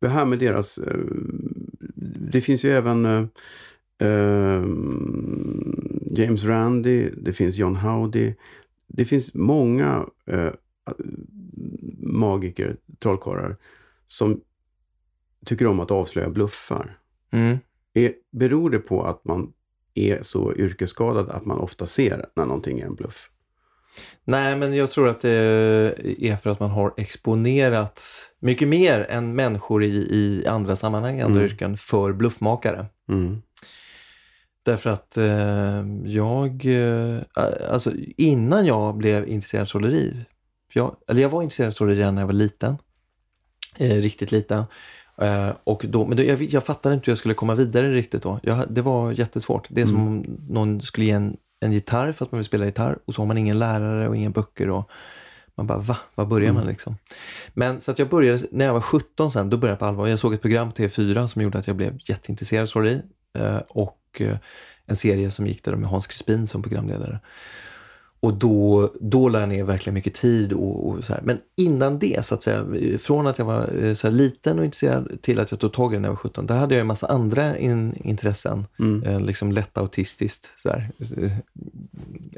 Det här med deras... eh, Det finns ju även eh, James Randi, det finns John Howdy. Det finns många eh, magiker, trollkarlar, som tycker om att avslöja bluffar.
Mm.
Är, beror det på att man är så yrkesskadad att man ofta ser när någonting är en bluff?
Nej, men jag tror att det är för att man har exponerats mycket mer än människor i, i andra sammanhang, andra
Mm.
yrken, för bluffmakare.
Mm.
Därför att eh, jag, eh, alltså innan jag blev intresserad av trolleri, jag, eller jag var intresserad av trolleri redan när jag var liten, eh, riktigt liten. Eh, och då, men då, jag, jag fattade inte hur jag skulle komma vidare riktigt då. Jag, det var jättesvårt. Det är som om någon skulle ge en, en gitarr för att man vill spela gitarr och så har man ingen lärare och inga böcker. Och man bara, va? Var börjar man liksom? Men så att jag började, när jag var 17 sen, då började jag på allvar. Jag såg ett program på TV4 som gjorde att jag blev jätteintresserad av trolleri. Eh, och eh, en serie som gick där med Hans Crispin som programledare. Och då, då la jag ner verkligen mycket tid och, och så här. Men innan det, så att säga, från att jag var eh, så liten och intresserad till att jag tog tag i det när jag var 17, där hade jag en massa andra in, intressen.
Mm.
Eh, liksom lätt autistiskt. Så här. Eh,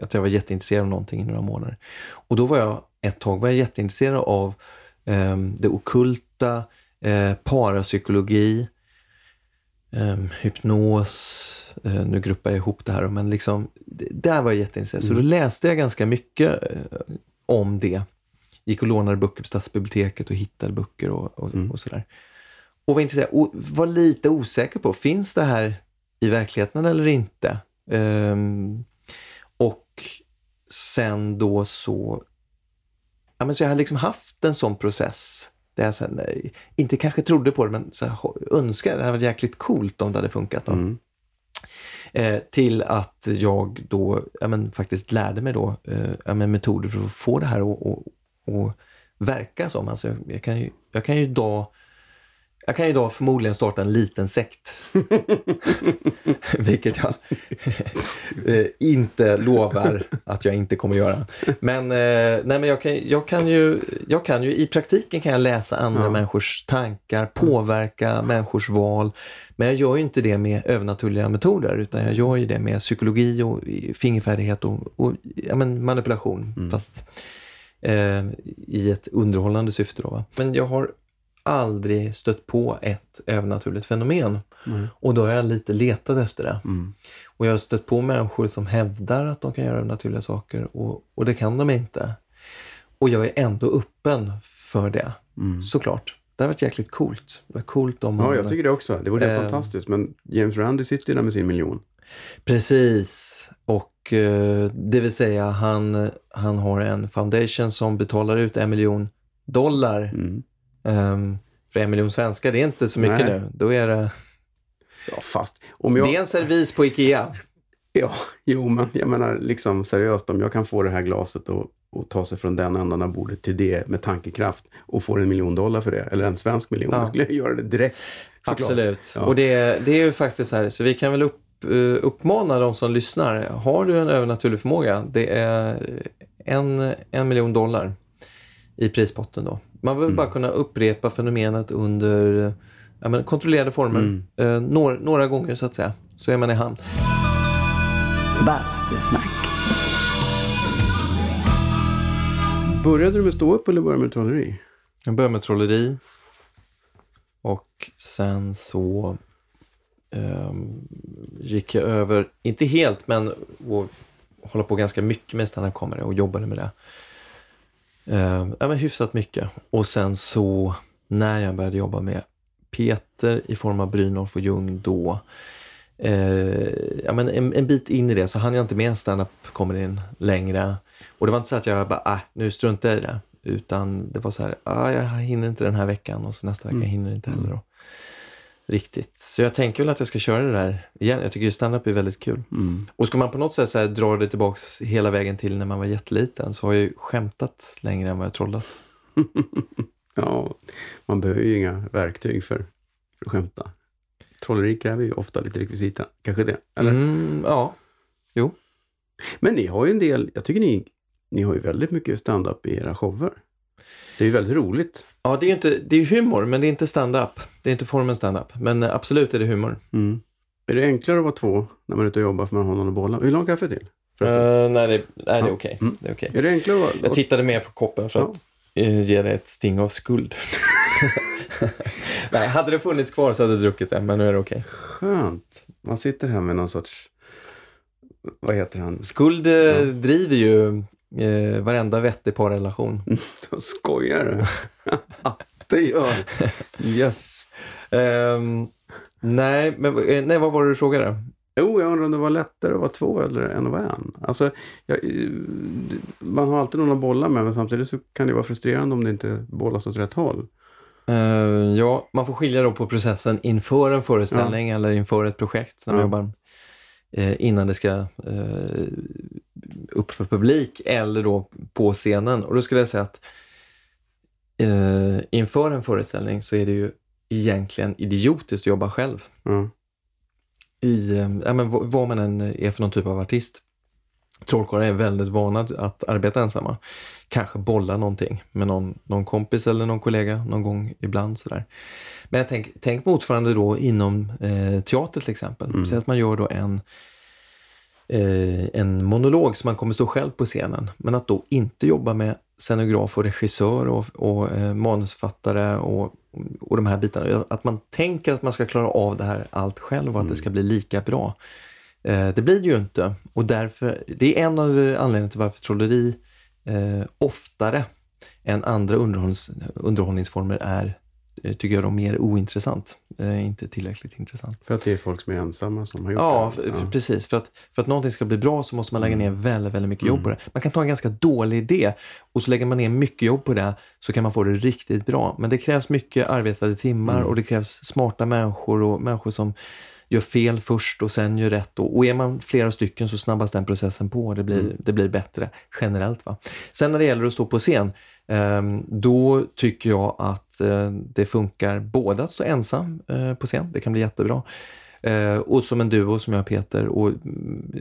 Att jag var jätteintresserad av någonting i några månader. Och då var jag ett tag var jag jätteintresserad av eh, det okulta, eh, parapsykologi, eh, hypnos, nu gruppar jag ihop det här, men liksom, det- där var jag jätteintresserad. Så då läste jag ganska mycket eh, om det. Gick och lånade böcker på stadsbiblioteket och hittade böcker och, och, och sådär. Och var intresserad och var lite osäker på, finns det här i verkligheten eller inte? Ehm, och sen då så, ja men så jag har liksom haft en sån process där jag sen, eh, inte kanske trodde på det, men så önskade, det hade varit jäkligt coolt om det hade funkat. Då.
Mm.
Eh, till att jag då ja, men, faktiskt lärde mig då eh, ja, men, metoder för att få det här att verka som. Alltså, jag, jag, kan ju, jag kan ju idag jag kan ju idag förmodligen starta en liten sekt. Vilket jag eh, inte lovar att jag inte kommer göra. Men, eh, nej, men jag, kan, jag, kan ju, jag kan ju i praktiken kan jag läsa andra
Ja.
människors tankar, påverka människors val. Men jag gör ju inte det med övernaturliga metoder utan jag gör ju det med psykologi och fingerfärdighet och, och ja, men manipulation.
Mm.
Fast eh, i ett underhållande syfte. Då, va? Men jag har aldrig stött på ett övernaturligt fenomen.
Nej.
Och då har jag lite letat efter det.
Mm.
Och jag har stött på människor som hävdar att de kan göra övernaturliga saker och, och det kan de inte. Och jag är ändå öppen för det,
Mm.
såklart. Det har varit jäkligt coolt. Det var coolt om man...
Ja, jag tycker det också. Det vore
Eh.
fantastiskt. Men James Randi sitter ju där med sin miljon.
Precis. Och eh, det vill säga han, han har en foundation som betalar ut en miljon dollar.
Mm.
Ehm, för en miljon svenskar, det är inte så mycket
Nej.
nu. Då är det...
Ja, fast om jag...
Det är en servis på Ikea.
Ja, jo, men jag menar liksom seriöst, om jag kan få det här glaset och, och ta sig från den ändan av bordet till det med tankekraft och få en miljon dollar för det, eller en svensk miljon,
Ja.
då skulle jag göra det direkt. såklart.
Absolut.
Ja.
Och det, det är ju faktiskt så här, så vi kan väl upp, eh, uppmana de som lyssnar. Har du en övernaturlig förmåga, det är en, en miljon dollar i prispotten då. Man behöver
Mm.
bara kunna upprepa fenomenet under ja, men, kontrollerade former.
Mm.
Eh, några, några gånger så att säga. Så är man i hamn.
Bastusnack.
Började du med ståupp eller började du med trolleri?
Jag började med trolleri. Och sen så ehm, gick jag över, inte helt, men och hålla på ganska mycket med stand comedy och jobbade med det. Uh, ja, men hyfsat mycket. Och sen så när jag började jobba med Peter i form av Brynolf och Ljung då, eh, ja, men en, en bit in i det så hann jag inte med stand-up comedyn längre. Och det var inte så att jag bara, ah, nu struntar jag i det. Utan det var så här, ah, jag hinner inte den här veckan och så nästa vecka
Mm.
hinner inte heller. Då. Riktigt. Så jag tänker väl att jag ska köra det där igen. Jag tycker ju stand-up är väldigt kul.
Mm.
Och ska man på något sätt så dra det tillbaks hela vägen till när man var jätteliten så har jag ju skämtat längre än vad jag trollat.
Ja, man behöver ju inga verktyg för, för att skämta. Trolleri kräver ju ofta lite rekvisita, kanske det? Eller?
Mm, ja,
Men ni har ju en del, jag tycker ni, ni har ju väldigt mycket stand-up i era shower. Det är ju väldigt roligt.
Ja, det är ju inte, det är humor, men det är inte stand-up. Det är inte formen stand-up. Men absolut är det humor.
Mm. Är det enklare att vara två när man är ute och jobbar för man har någon att bolla? Vill du ha en kaffe till?
Uh, nej, det, nej, det är okej.
Mm.
Det är okej.
Är det enklare att vara...
Jag tittade mer på koppen för
Ja.
att eh, ge det ett sting av skuld. nej, hade det funnits kvar så hade jag druckit det, men nu är det okej.
Skönt. Man sitter här med någon sorts... Vad heter han?
Skuld eh,
Ja.
driver ju eh, varenda vettig parrelation.
Jag skojar. det gör Yes.
Ehm, nej, men eh, nej, vad var det du frågade?
Jo, jag undrar om det var lättare att vara två eller än att vara en. Alltså, jag, eh, man har alltid någon att bolla med, men samtidigt så kan det vara frustrerande om det inte bollas åt rätt håll.
Eh, ja, man får skilja då på processen inför en föreställning eller inför ett projekt när man
Ja.
jobbar eh, innan det ska eh, upp för publik eller då på scenen. Och då skulle jag säga att eh, inför en föreställning så är det ju egentligen idiotiskt att jobba själv.
Ja.
I, eh, ja, men vad- man än är för någon typ av artist. Trollkarlar är väldigt vana att arbeta ensamma. Kanske bolla någonting med någon, någon kompis eller någon kollega någon gång ibland. Sådär. Men tänk, tänk motsvarande då inom eh, teater till exempel.
Mm.
Säg att man gör då en, en monolog som man kommer stå själv på scenen. Men att då inte jobba med scenograf och regissör och, och eh, manusfattare och, och de här bitarna. Att man tänker att man ska klara av det här allt själv och att
Mm.
det ska bli lika bra. Eh, det blir det ju inte och därför, det är en av eh, anledningarna till varför trolleri eh, oftare än andra underhållnings, underhållningsformer är, eh, tycker jag, de mer ointressant. Eh, inte tillräckligt intressant.
För att det är folk som är ensamma som har gjort
Ja,
det.
f- f- precis. För att, för att någonting ska bli bra så måste man lägga ner väldigt, väldigt mycket jobb på det. Man kan ta en ganska dålig idé och så lägger man ner mycket jobb på det så kan man få det riktigt bra. Men det krävs mycket arbetade timmar
Mm.
och det krävs smarta människor och människor som gör fel först och sen gör rätt. Och, och är man flera stycken så snabbas den processen på och det blir,
Mm.
det blir bättre generellt. Va? Sen när det gäller att stå på scen, ehm, då tycker jag att eh, det funkar både att stå ensam eh, på scen, det kan bli jättebra, eh, och som en duo som jag och Peter, och, mm,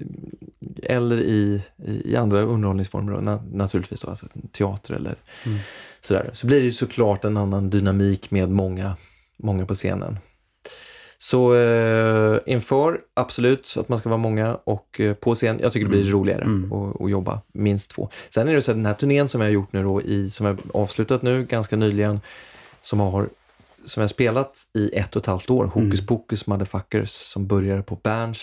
eller i, i andra underhållningsformer, då, na, naturligtvis då, alltså teater eller
Mm.
sådär. Så blir det såklart en annan dynamik med många, många på scenen. Så eh, inför, absolut, att man ska vara många och eh, på scen, jag tycker det blir
Mm.
roligare
Mm.
att att jobba minst två. Sen är det så att den här turnén som jag har gjort nu då, i, som jag avslutat nu ganska nyligen, som har som jag spelat i ett och ett halvt år, Hokus
Mm.
Pokus Motherfuckers, som började på Berns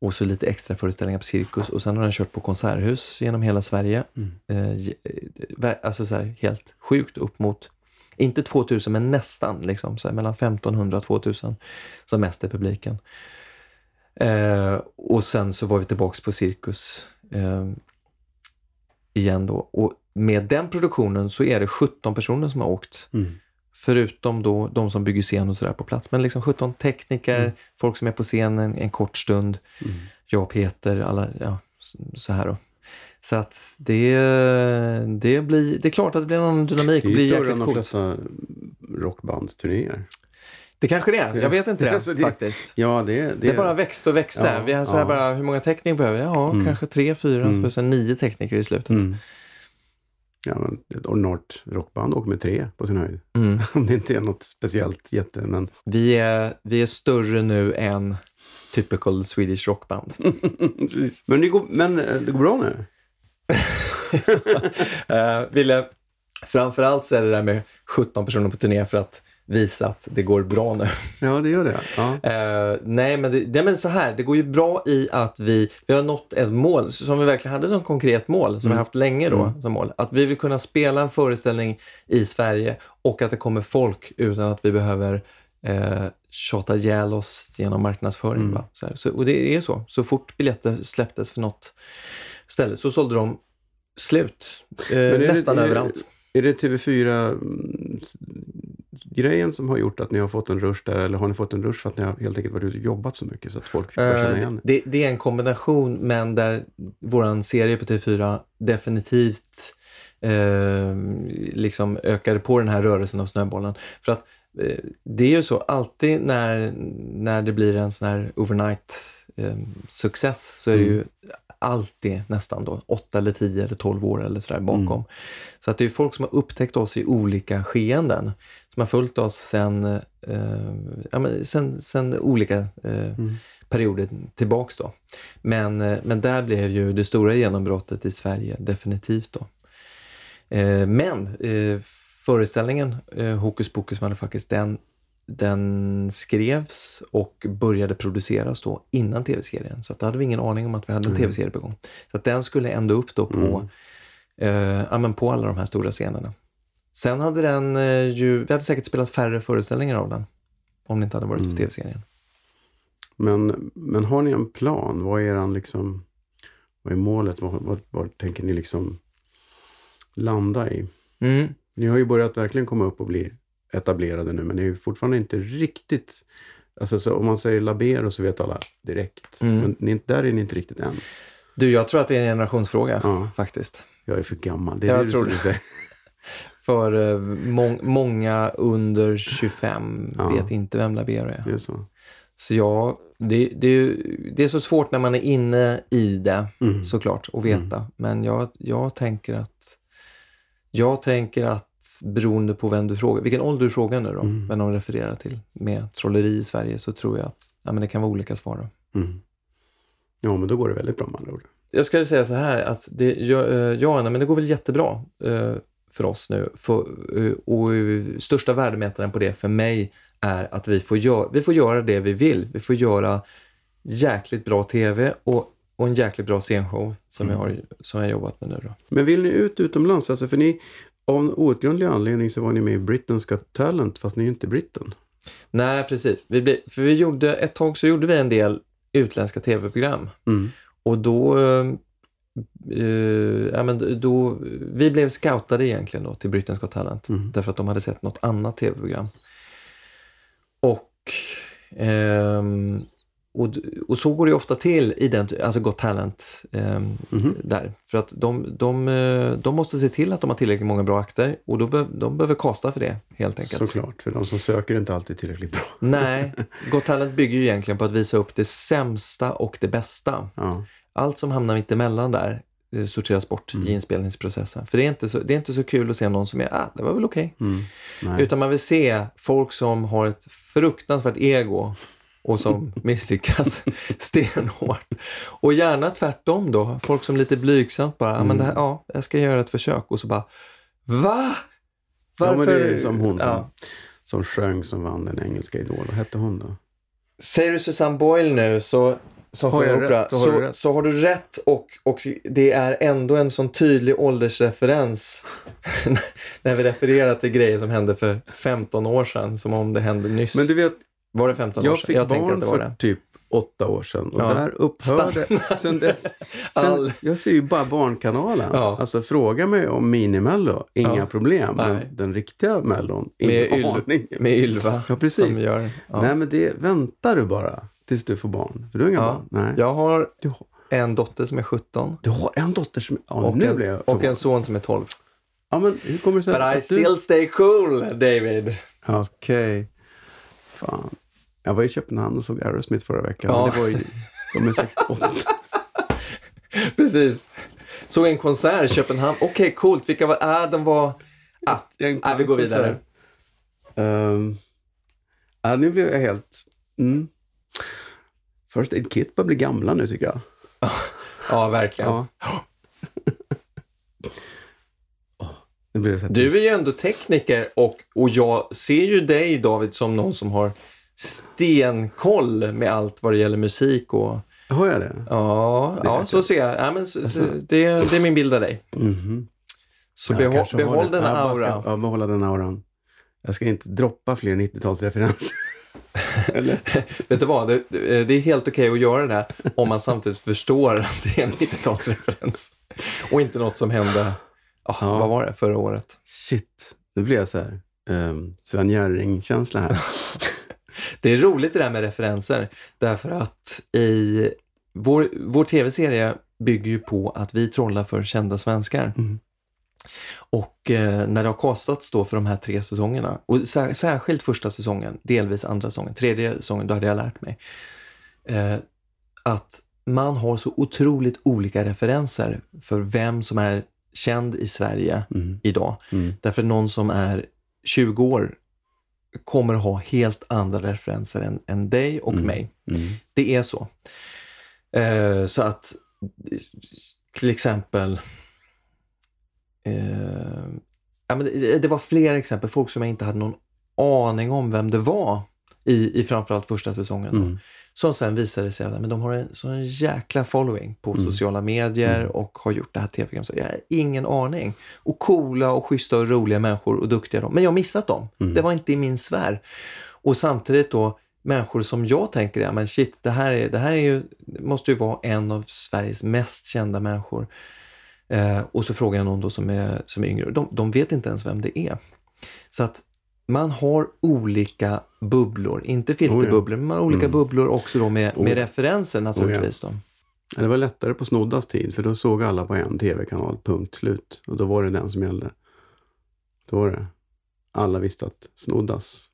och så lite extra föreställningar på Cirkus och sen har den kört på konserthus genom hela Sverige.
Mm.
Eh, eh, alltså så här, helt sjukt upp mot, inte 2000 men nästan, liksom, så här, mellan 1500 och 2000 som mest är publiken. Eh, och sen så var vi tillbaks på Cirkus eh, igen då. Och med den produktionen så är det 17 personer som har åkt.
Mm.
Förutom då de som bygger scen och sådär på plats. Men liksom 17 tekniker,
Mm.
folk som är på scenen en kort stund.
Mm.
Jag och Peter, alla, ja, så här då. Så att det, det blir, det är klart att det blir annan dynamik
Det
och
är ju
blir
större
jäkligt
än de
coolt.
flesta rockbandsturnéer.
Det kanske det är, jag vet inte det,
Alltså, det-
faktiskt.
Ja, det, det,
Det, bara växte och växte.
Ja,
vi har så här
ja.
bara, hur många tekniker behöver vi? Ja,
Mm.
kanske tre, fyra,
Mm.
så sen nio tekniker i slutet.
Mm. Ja, men ett ordinärt rockband åker med tre på sin höjd.
Mm.
Om det inte är något speciellt jätte, men...
Vi, är, vi är större nu än typical Swedish rockband.
Men, det går, men eh, det går bra nu?
Uh, ville, framförallt så är det där med 17 personer på turné för att visa att det går bra nu.
Ja, det gör det. Ja.
Eh, nej, men det, nej, men så här, det går ju bra i att vi, vi har nått ett mål som vi verkligen hade som konkret mål, som vi
Mm.
har haft länge då
Mm.
som mål. Att vi vill kunna spela en föreställning i Sverige och att det kommer folk utan att vi behöver eh, tjata ihjäl oss genom marknadsföring.
Mm.
Så, så, och det är så. Så fort biljetter släpptes för något ställe så sålde de slut. Eh,
är
nästan
är det-
överallt.
Är det TV4-grejen som har gjort att ni har fått en rush där? Eller har ni fått en rush för att ni har helt enkelt varit ute och jobbat så mycket så att folk fick börja känna
Eh,
igen
det, det är en kombination, men där våran serie på TV4 definitivt eh, liksom ökade på den här rörelsen av snöbollen. För att eh, det är ju så, alltid när, när det blir en sån här overnight eh, success så är det ju alltid nästan då 8 eller 10 eller 12 år eller sådär bakom.
Mm.
Så att det är folk som har upptäckt oss i olika skeenden. Som har följt oss sen, eh, ja, men sen, sen olika eh,
Mm.
perioder tillbaks då. Men, eh, men där blev ju det stora genombrottet i Sverige definitivt då. Eh, men eh, föreställningen eh, Hokus Pokus Motherfuckers, den, den skrevs och började produceras då innan tv-serien. Så att då hade vi ingen aning om att vi hade en
Mm.
tv-serie på gång. Så att den skulle ändå upp då på, eh, ja, men på alla de här stora scenerna. Sen hade den eh, ju, vi hade säkert spelat färre föreställningar av den. Om det inte hade varit
Mm.
för tv-serien.
Men, men har ni en plan? Vad är eran liksom... Vad är målet? Vad, vad, vad tänker ni liksom landa i?
Mm.
Ni har ju börjat verkligen komma upp och bli etablerade nu, men är ju fortfarande inte riktigt... Alltså så om man säger Labero så vet alla direkt.
Mm.
Men ni, där är ni inte riktigt än.
Du, jag tror att det är en generationsfråga
Ja,
faktiskt.
jag är för gammal. Det är
Jag
det du
tror det.
säga.
För eh, må- många under 25
Ja.
vet inte vem Labero är.
Det är så.
Så ja, det, det, är ju- det är så svårt när man är inne i det
Mm.
såklart att veta. Men jag, jag tänker att jag tänker att beroende på vem du frågar, vilken ålder du frågar nu då,
Mm.
vem de refererar till med trolleri i Sverige så tror jag att ja, men det kan vara olika svar. Då.
Mm. Ja, men då går det väldigt bra med andra ord.
Jag skulle säga så här att det, ja, eh, ja nej, men det går väl jättebra eh, för oss nu. För, eh, och största värdemätaren på det för mig är att vi får, gör, vi får göra det vi vill. Vi får göra jäkligt bra TV och, och en jäkligt bra scenshow som,
Mm.
jag har, som jag jobbat med nu. Då.
Men vill ni ut utomlands? Alltså för ni, av en outgrundlig anledning så var ni med i Britain's Got Talent, fast ni är ju inte britten.
Nej, precis. Vi blev, för vi gjorde, ett tag så gjorde vi en del utländska TV-program.
Mm.
Och då, eh, ja, men då, vi blev scoutade egentligen då till Britain's Got Talent.
Mm.
Därför att de hade sett något annat tv-program. Och ehm, och, och så går det ofta till i den, alltså Got Talent ehm,
Mhm.
där. För att de, de, eh, de måste se till att de har tillräckligt många bra akter och då be, de behöver kasta för det helt enkelt.
Såklart, för de som söker är inte alltid tillräckligt bra.
Nej, Got Talent bygger ju egentligen på att visa upp det sämsta och det bästa.
Ja.
Allt som hamnar mitt emellan där eh, sorteras bort
Mm.
i inspelningsprocessen. För det är, inte så, det är inte så kul att se någon som är, ah, det var väl okej.
Mm. Nej.
Utan man vill se folk som har ett fruktansvärt ego och som misslyckas stenhårt. Och gärna tvärtom då. Folk som lite blygsamt bara,
Mm.
men det här, ja, jag ska göra ett försök. Och så bara, va?
Ja, men det är som hon som,
Ja.
som sjöng som vann den engelska Idol. Vad hette hon då?
Säger du Susanne Boyle nu så, som
Har jag
opera,
rätt, har
så,
rätt.
så har du rätt och, och det är ändå en sån tydlig åldersreferens när vi refererar till grejer som hände för 15 år sedan, som om det hände nyss.
Men du vet,
var det 15 år
jag
sedan?
fick
jag tänker
barn för
det.
typ åtta år sedan och
Ja.
där upphörde sen dess. Sen, Jag ser ju bara Barnkanalen.
Ja.
Alltså fråga mig om Minimello, inga
Ja.
problem. Men den riktiga Mellon,
Med,
ingen
Yl-
aning.
med Ylva
Ja, precis.
som gör... Ja.
Nej, men det väntar du bara tills du får barn. För du har inga
Ja.
barn. Nej.
Jag har en dotter som är 17
du har en dotter som... Ja,
och,
nu blir
en,
jag
och en son som är 12.
Ja, men hur kommer det sig
But I
att du...
still stay cool, David.
Okej. Fan. Jag var i Köpenhamn och såg Aerosmith förra veckan.
Ja.
Det var ju... De är 68.
Precis. Såg en konsert i Köpenhamn. Okej, coolt. Vilka var... Äh, de var... Ah, ah, vi går vidare.
Um, ja, nu blev jag helt... Mm. First Aid Kit börjar bli gamla nu tycker jag.
Ja, verkligen.
Ja.
Du är ju ändå tekniker och, och jag ser ju dig David som någon som har stenkoll med allt vad det gäller musik och
Har jag det?
ja,
Det
ja så
jag.
ser jag. Ja, men, så, så, det, det är min bild av dig.
Mhm.
Så
Ja,
behåll, behåll den
Ja, bara
aura.
Ska, ja, behålla den auran. Jag ska inte droppa fler 90-talsreferenser. Eller?
Vet du vad, det, det är helt okej att göra det här om man samtidigt förstår att det är en 90-talsreferens. Och inte något som hände, ah,
Ja.
vad var det, förra året.
Shit, nu blir jag så här um, Sven Jerring-känsla här.
Det är roligt det där med referenser därför att i vår, vår tv-serie bygger ju på att vi trollar för kända svenskar.
Mm.
Och eh, när det har kastats då för de här tre säsongerna, och sär, särskilt första säsongen, delvis andra säsongen, tredje säsongen, då hade jag lärt mig eh, att man har så otroligt olika referenser för vem som är känd i Sverige
Mm.
idag.
Mm.
Därför någon som är 20 år kommer ha helt andra referenser än, än dig och
Mm.
mig.
Mm.
Det är så. Eh, så att till exempel eh, ja, men det, det var fler exempel, folk som jag inte hade någon aning om vem det var i, i framförallt första säsongen.
Mm.
Som sen visade sig att men de har en sån jäkla following på
Mm.
sociala medier
Mm.
och har gjort det här tv-programmet. Så Jag har ingen aning. Och coola och schyssta och roliga människor och duktiga de. Men jag har missat dem.
Mm.
Det var inte i min sfär. Och samtidigt då människor som jag tänker, ja men shit, det här, är, det här är ju, måste ju vara en av Sveriges mest kända människor. Eh, och så frågar jag någon då som är, som är yngre. De, de vet inte ens vem det är. Så att man har olika bubblor, inte filterbubblor, men man har olika
Mm.
bubblor också då med,
Oh.
med referenser naturligtvis. Då.
Ja, Det var lättare på Snoddas tid, för då såg alla på en tv-kanal, punkt slut. Och då var det den som gällde. Då var det. Alla visste att Snoddas...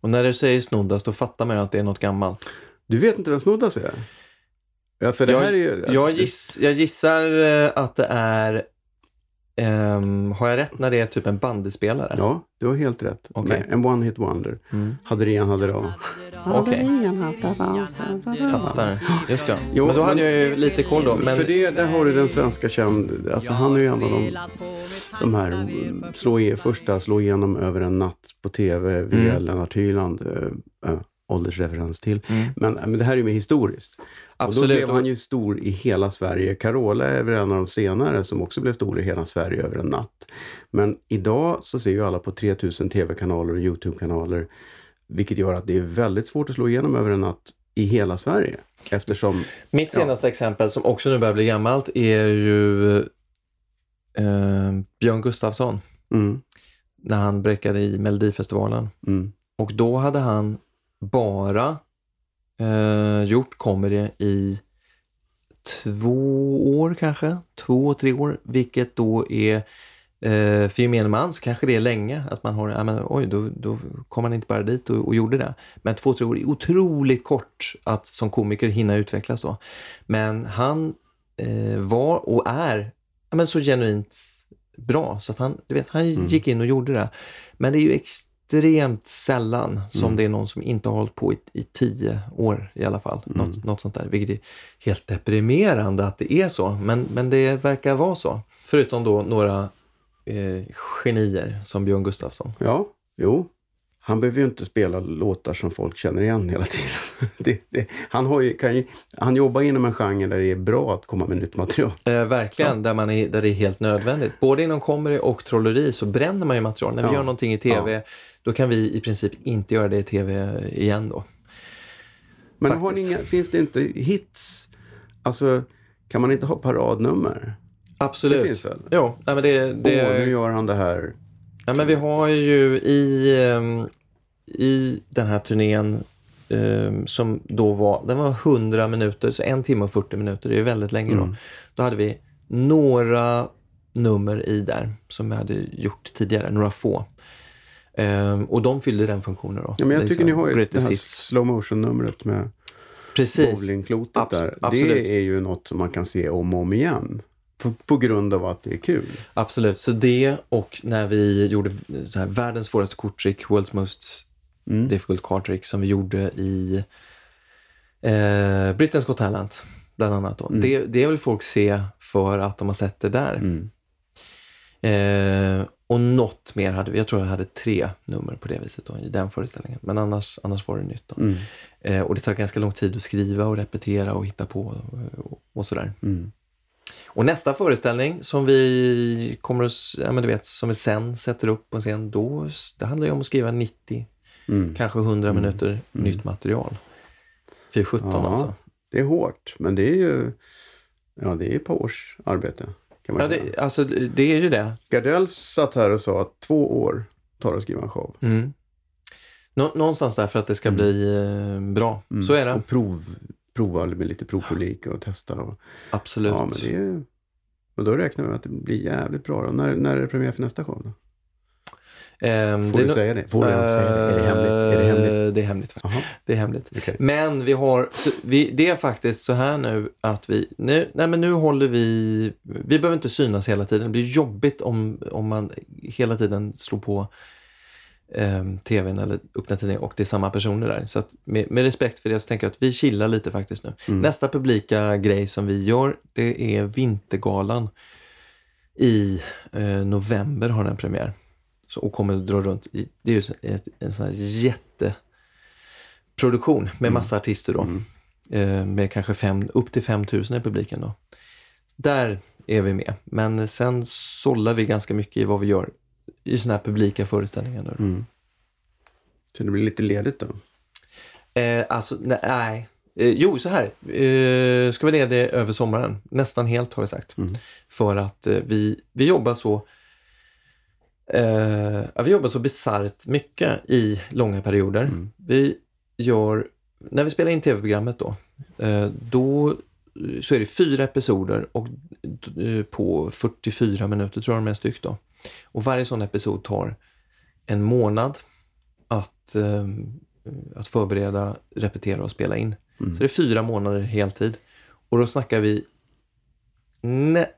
Och när du säger snoddas, då fattar man ju att det är något gammalt.
Du vet inte vem Snoddas är? Ja, för det
Jag-
här är ju...
Jag, giss, jag gissar eh, att det är, ehm, har jag rätt när det är typ en bandyspelare?
Ja, du har helt rätt. Nej, En one-hit wonder.
Mm.
Hade det en, hade det av.
Okej, fattar. Just ja.
Jo,
men då hade jag ju lite koll då. Men
För det, där har du den svenska känd... Alltså han är ju en av de, de här mm, slå i, första slå igenom över en natt på tv via
Mm.
Lennart Hyland. Äh, äh, åldersreferens till.
Mm.
Men, men det här är mer historiskt. Och då
absolut.
blev han ju stor i hela Sverige. Carola är väl en av de senare som också blev stor i hela Sverige över en natt. Men idag så ser ju alla på 3000 tv-kanaler och YouTube-kanaler. Vilket gör att det är väldigt svårt att slå igenom över en natt i hela Sverige. Eftersom,
Mitt
Ja.
senaste exempel, som också nu börjar bli gammalt, är ju eh, Björn Gustafsson.
mm,
När han bräckade i Melodifestivalen.
mm,
Och då hade han bara eh, gjort comedy i två år kanske, två, tre år, vilket då är eh, för gemene man så kanske det är länge att man har, ja, men, oj, då, då kom man inte bara dit och, och gjorde det. Men två, tre år är otroligt kort att som komiker hinna utvecklas då. Men han eh, var och är ja, men så genuint bra så att han, du vet, han
Mm.
gick in och gjorde det. Men det är ju extremt sällan som
Mm.
det är någon som inte har hållit på i, i tio år i alla fall.
Mm.
Något, något sånt där, vilket är helt deprimerande att det är så. Men, men det verkar vara så. Förutom då några eh, genier som Björn Gustafsson.
Ja, jo. Han behöver ju inte spela låtar som folk känner igen hela tiden. Det, det, han, har ju, kan ju, han jobbar inom en genre där det är bra att komma med nytt material.
Eh, verkligen, där, man är, där det är helt nödvändigt. Både inom comedy och trolleri så bränner man ju material. När vi
Ja.
gör någonting i tv, då kan vi i princip inte göra det i tv igen då.
Men har ni inga, finns det inte hits? Alltså, kan man inte ha paradnummer?
Absolut.
Det finns väl?
Jo, nej, men det, det,
Åh, nu gör han det här.
Ja, men vi har ju i, ehm, i den här turnén ehm, som då var, den var 100 minuter, så en timme och 40 minuter, det är väldigt länge då.
Mm.
Då hade vi några nummer i där som vi hade gjort tidigare, några få. Ehm, och de fyllde den funktionen då.
Ja, men jag
är
tycker ni har ju det här slow motion-numret med
Precis.
bowlingklotet
Abs-
där.
absolut.
Det är ju något som man kan se om och om igen. På, på grund av att det är kul.
Absolut, så det och när vi gjorde så här, världens svåraste korttrick, World's Most
Mm.
Difficult Card Trick, som vi gjorde i eh, Britain's Got Talent, bland annat. Då.
Mm.
Det, det vill folk se för att de har sett det där.
Mm.
Eh, och något mer hade vi, jag tror jag hade tre nummer på det viset då, i den föreställningen. Men annars, annars var det nytt. Då.
Mm.
Eh, och det tar ganska lång tid att skriva och repetera och hitta på och, och sådär.
Mm.
Och nästa föreställning som vi kommer att, ja men du vet, som vi sen sätter upp på en scen, då, det handlar ju om att skriva 90,
Mm.
kanske 100 minuter nytt material. 417
Ja.
alltså.
Det är hårt, men det är ju ja, det är ett par års arbete. Kan man
Ja,
säga.
det, alltså det är ju det.
Gardell satt här och sa att två år tar det att skriva en show.
Mm. Nå, någonstans där för att det ska
Mm.
bli eh, bra. Så är det.
Och prov, prova med lite provpublik och testa. Och,
Absolut.
ja, men det är. Och då räknar vi med att det blir jävligt bra. Då. När, när är det premiär för nästa show? Då?
Ehm,
Får
det
du säga det? Får du ens säga det? Är det hemligt? Är det hemligt?
Eh, Det är hemligt.
Jaha,
Det är hemligt.
okej.
Men vi har, vi, det är faktiskt så här nu att vi, nu, nej men nu håller vi, vi behöver inte synas hela tiden. Det blir jobbigt om, om man hela tiden slår på eh, tvn eller öppnar tidningen och det är samma personer där. Så med, med respekt för det så tänker jag att vi chillar lite faktiskt nu.
Mm.
Nästa publika grej som vi gör, det är Vintergalan. I eh, november har den premiär. Så, och kommer att dra runt i, det är ju ett, en sån här jätteproduktion med massa artister då.
Mm.
Eh, med kanske fem, upp till 5000 i publiken då. Där är vi med. Men sen sållar vi ganska mycket i vad vi gör i såna här publika föreställningar nu.
Mm. Så det blir lite ledigt då?
Eh, alltså, ne- nej. Eh, jo, så här. Eh, ska vi leda det över sommaren? Nästan helt har vi sagt.
Mm.
För att eh, vi, vi jobbar så eh, vi jobbar så bisarrt mycket i långa perioder.
Mm.
Vi gör, när vi spelar in tv-programmet då, eh, då eh, så är det fyra episoder och på 44 minuter tror jag de är styck då. Och varje sån episod tar en månad att, eh, att förbereda, repetera och spela in.
Mm.
Så det är fyra månader heltid. Och då snackar vi,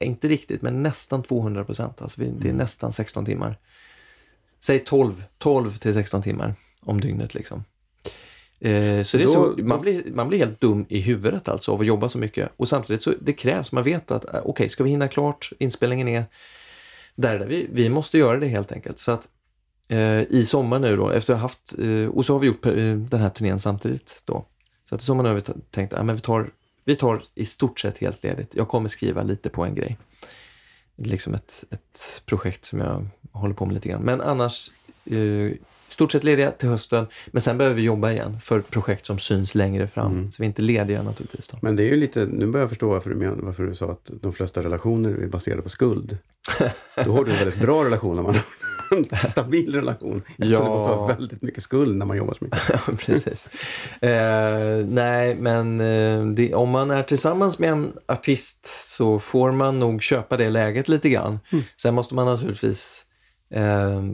inte riktigt, men nästan 200 procent. Alltså vi, det är nästan 16 timmar. Säg 12, 12 till 16 timmar om dygnet liksom. Eh, så
Då-
så, man, blir, man blir helt dum i huvudet alltså av att jobba så mycket. Och samtidigt så det krävs, man vet att eh, okej, ska vi hinna klart, inspelningen är där, där vi, vi måste göra det helt enkelt. Så att eh, i sommar nu då, efter att ha haft, eh, och så har vi gjort eh, den här turnén samtidigt då. Så att i sommar nu har vi tänkt att vi, tar, vi tar i stort sett helt ledigt. Jag kommer skriva lite på en grej. Liksom ett, ett projekt som jag håller på med lite grann. Men annars eh, stort sett lediga till hösten. Men sen behöver vi jobba igen för projekt som syns längre fram.
Mm.
Så vi är inte lediga naturligtvis. Då.
Men det är ju lite, nu börjar jag förstå varför du, men, varför du sa att de flesta relationer är baserade på skuld. Då har du en väldigt bra relation när man en stabil relation. Eftersom
Ja.
det måste vara väldigt mycket skuld när man jobbar så mycket.
Precis. Eh, nej, men eh, det, om man är tillsammans med en artist så får man nog köpa det läget lite grann.
Mm.
Sen måste man naturligtvis eh,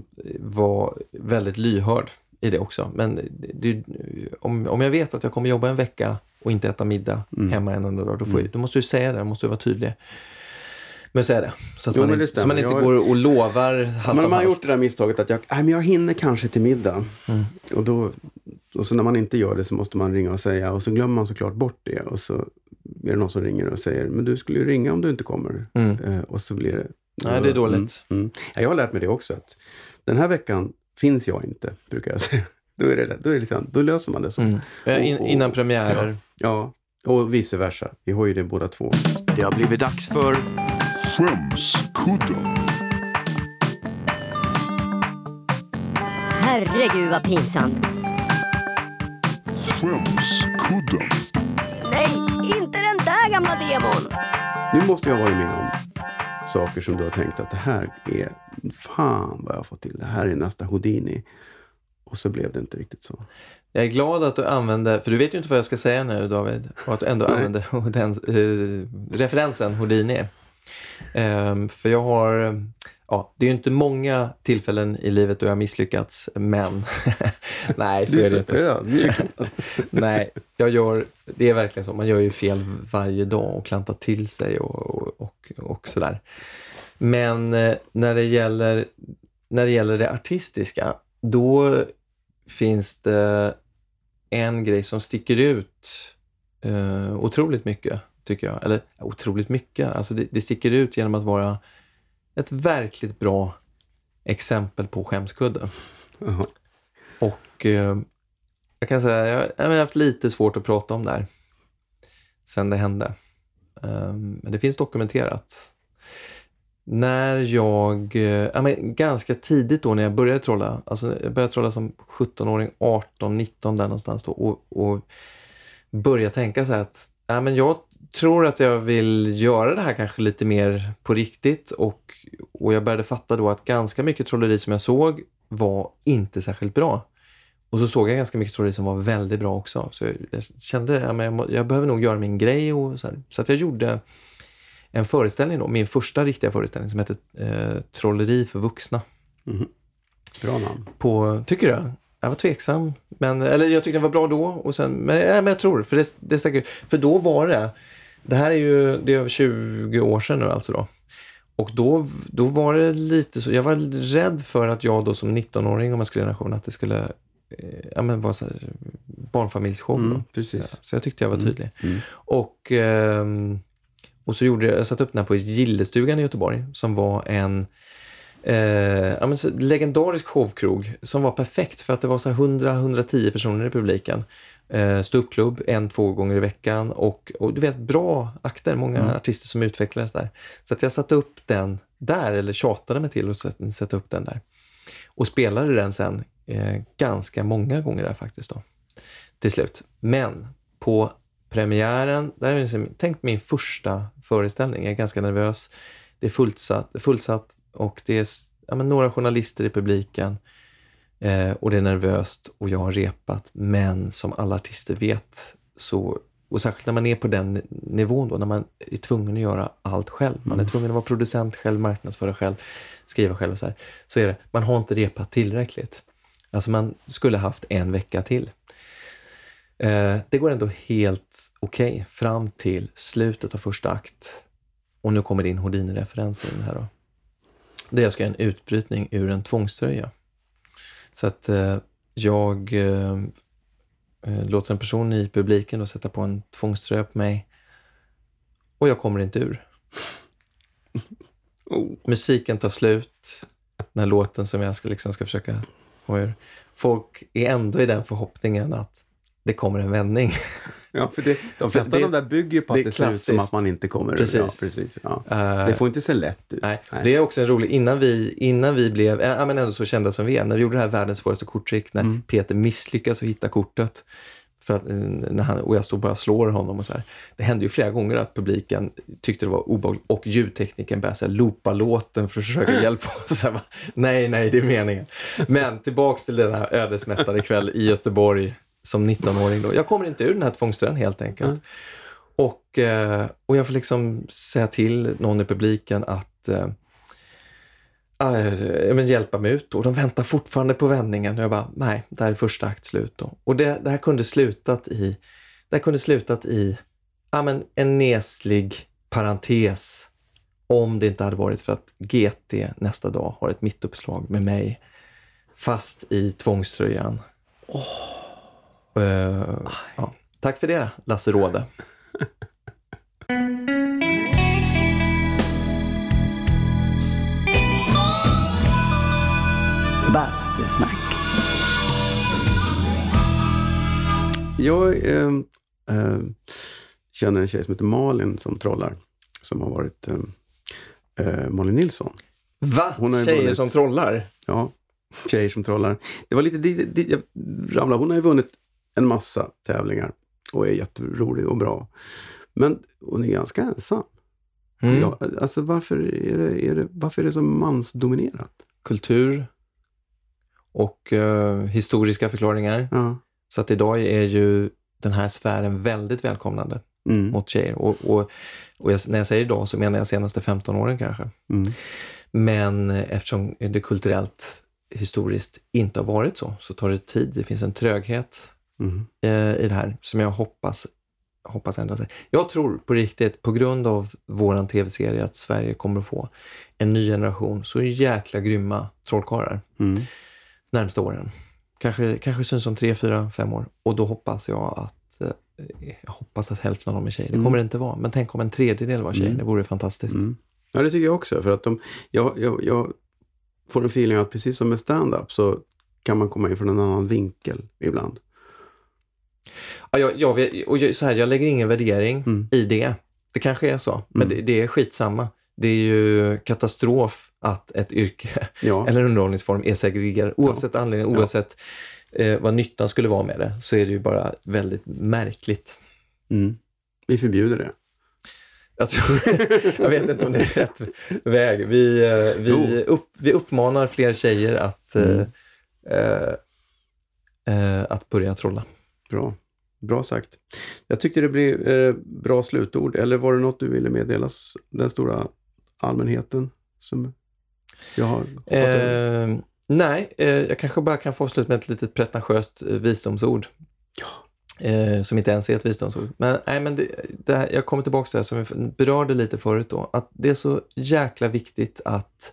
vara väldigt lyhörd i det också. Men det, om, om jag vet att jag kommer jobba en vecka och inte äta middag
Mm.
hemma en enda dag, då, får, jag- då måste du säga det, då måste du vara tydlig. Men säga det. Så att
Jo,
man, så man inte
Jag-
går och lovar halvt
Men man har gjort det där misstaget att jag, nej, men jag hinner kanske till middag.
Mm.
Och, då, och så när man inte gör det så måste man ringa och säga och så glömmer man såklart bort det. Och så är det någon som ringer och säger, men du skulle ju ringa om du inte kommer.
Mm.
Eh, och så blir det...
Nej, det är dåligt.
Mm, mm. Ja, jag har lärt mig det också. Att den här veckan finns jag inte, brukar jag säga. Då, är det, då, är det liksom, då löser man det så.
Mm. In,
Och- och-
innan premiärer.
Ja, och vice versa. Vi har ju det båda två.
Det har blivit dags för
Skämskudden.
Herregud vad pinsamt.
Skämskudden.
Nej, inte den där gamla demon.
Nu måste jag varit med om saker som du har tänkt att det här är, fan vad jag har fått till. Det här är nästa Houdini. Och så blev det inte riktigt så.
Jag är glad att du använde, för du vet ju inte vad jag ska säga nu David, och att du ändå använde den, eh, referensen Houdini. Ehm, för jag har, ja, det är ju inte många tillfällen i livet då jag har misslyckats, men nej, så är det inte.
ödmjuk.
Nej, jag gör, det är verkligen så. Man gör ju fel varje dag och klantar till sig och, och, och, och sådär. Men eh, när det, gäller, när det gäller det artistiska, då finns det en grej som sticker ut eh, otroligt mycket, tycker jag. Eller otroligt mycket, alltså det, det sticker ut genom att vara ett verkligt bra exempel på skämskudde.
Jaha.
Och eh, jag kan säga, jag, jag har haft lite svårt att prata om det här sen det hände. Um, men det finns dokumenterat. När jag, eh, men ganska tidigt då när jag började trolla, alltså jag började trolla som 17-åring, 18, 19 där någonstans då och, och började tänka så här att ja, men jag tror att jag vill göra det här kanske lite mer på riktigt och, och jag började fatta då att ganska mycket trolleri som jag såg var inte särskilt bra. Och så såg jag ganska mycket trolleri som var väldigt bra också. Så jag, jag kände att ja, jag, jag behöver nog göra min grej. Och så, här. så att jag gjorde en föreställning då, min första riktiga föreställning som hette eh, Trolleri för vuxna.
Bra namn.
På, tycker du? Jag var tveksam, men, eller jag tyckte den var bra då. Och sen, men, ja, men jag tror, för det, det stack ut. För då var det, det här är ju det är över 20 år sedan nu alltså då. Och då, då var det lite så, jag var rädd för att jag då som 19-åring, om jag skulle show, att det skulle eh, ja, men vara så här, barnfamiljsshow.
Mm, precis.
Så jag tyckte jag var tydlig.
Mm.
Och, ehm, och så gjorde jag, jag satte upp den här på Gillestugan i Göteborg som var en eh, ja, men så, legendarisk showkrog som var perfekt för att det var så här 100-110 personer i publiken. Eh, Ståuppklubb en, två gånger i veckan och, och du vet bra akter, många artister som utvecklades där. Så att jag satte upp den där, eller tjatade mig till att sätta, upp den där. Och spelade den sen eh, ganska många gånger där faktiskt då till slut. Men på premiären, där är liksom, tänk min första föreställning, jag är ganska nervös. Det är fullsatt, fullsatt och det är ja, några journalister i publiken eh, och det är nervöst och jag har repat. Men som alla artister vet, så, och särskilt när man är på den nivån då, när man är tvungen att göra allt själv. Man är tvungen att vara producent själv, marknadsföra själv, skriva själv och så här. Så är det, man har inte repat tillräckligt. Alltså man skulle haft en vecka till. Eh, det går ändå helt okej fram till slutet av första akt. Och nu kommer din Houdini-referens in här då. Där jag ska göra en utbrytning ur en tvångströja. Så att eh, jag eh, eh, låter en person i publiken då sätta på en tvångströja på mig. Och jag kommer inte ur.
Oh.
Musiken tar slut. Den här låten som jag ska, liksom ska försöka få ur. Folk är ändå i den förhoppningen att det kommer en vändning.
Ja, för det, de flesta
det-
av de där bygger ju på att det ser ut som att man inte kommer.
Precis.
Ja, precis ja.
Eh,
Det får inte se lätt ut.
Nej, det är också en rolig, innan vi, innan vi blev, äh, men ändå så kända som vi är, när vi gjorde det här världens svåraste korttrick, när
Mm.
Peter misslyckas att hitta kortet, För att, eh, när han, och jag stod bara och slår honom och så här. Det hände ju flera gånger att publiken tyckte det var obehagligt och ljudtekniken började så här loopa låten för att försöka hjälpa oss. Så här, nej, nej, det är meningen. Men tillbaks till den här ödesmättade kväll i Göteborg som 19-åring. Då. Jag kommer inte ur den här tvångströjan helt enkelt.
Mm.
Och, eh, och jag får liksom säga till någon i publiken att eh, men hjälpa mig ut. Och de väntar fortfarande på vändningen. Och jag bara, nej, det här är första akt slut. Då. Och det, det här kunde slutat i, det här kunde slutat i ja, men en neslig parentes om det inte hade varit för att GT nästa dag har ett mittuppslag med mig fast i tvångströjan. Eh, ja. Tack för det, Lasse Råde.
Bastusnack.
Jag eh, eh, känner en tjej som heter Malin som trollar. Som har varit eh, eh, Malin Nilsson.
Va?
Hon har
Tjejer
vunnit.
som trollar?
Ja, tjejer som trollar. Det var lite dit, dit jag ramlade. Hon har ju vunnit en massa tävlingar och är jätterolig och bra. Men hon är ganska ensam.
Mm.
Ja, alltså varför är, det, är det, varför är det så mansdominerat?
Kultur och eh, historiska förklaringar.
Ja.
Så att idag är ju den här sfären väldigt välkomnande
Mm.
mot tjejer. Och, och, och jag, när jag säger idag så menar jag senaste 15 åren kanske.
Mm.
Men eftersom det kulturellt historiskt inte har varit så, så tar det tid. Det finns en tröghet
Mm.
eh, i det här som jag hoppas, hoppas ändra sig. Jag tror på riktigt, på grund av våran tv-serie, att Sverige kommer att få en ny generation så jäkla grymma trollkarlar
Mm.
närmsta åren. Kanske, kanske syns om tre, fyra, fem år. Och då hoppas jag att eh, jag hoppas att hälften av dem är tjejer. Det
Mm.
kommer det inte vara. Men tänk om en tredjedel var tjejer.
Mm.
Det vore fantastiskt.
Mm. Ja, det tycker jag också. För att de, jag, jag, jag får en feeling att precis som med stand-up så kan man komma in från en annan vinkel ibland.
Ja, jag, jag, och jag, så här, jag lägger ingen värdering
Mm.
i det. Det kanske är så, men
Mm.
det, det är skitsamma. Det är ju katastrof att ett yrke
Ja,
eller en underhållningsform är segregerad. Oavsett anledning,
Ja.
oavsett eh, vad nyttan skulle vara med det, så är det ju bara väldigt märkligt.
mm. vi förbjuder det.
Jag, tror, jag vet inte om det är rätt väg. Vi, eh, vi, upp, vi uppmanar fler tjejer att, eh,
Mm.
eh, eh, att börja trolla.
Bra. Bra sagt. Jag tyckte det blev eh, bra slutord. Eller var det något du ville meddela den stora allmänheten som jag har hoppat över?
Eh, nej, eh, jag kanske bara kan få avsluta med ett litet pretentiöst eh, visdomsord. Eh, som inte ens är ett visdomsord. Men, nej, men det, det här, jag kommer tillbaka till det som vi berörde lite förut då. Att det är så jäkla viktigt att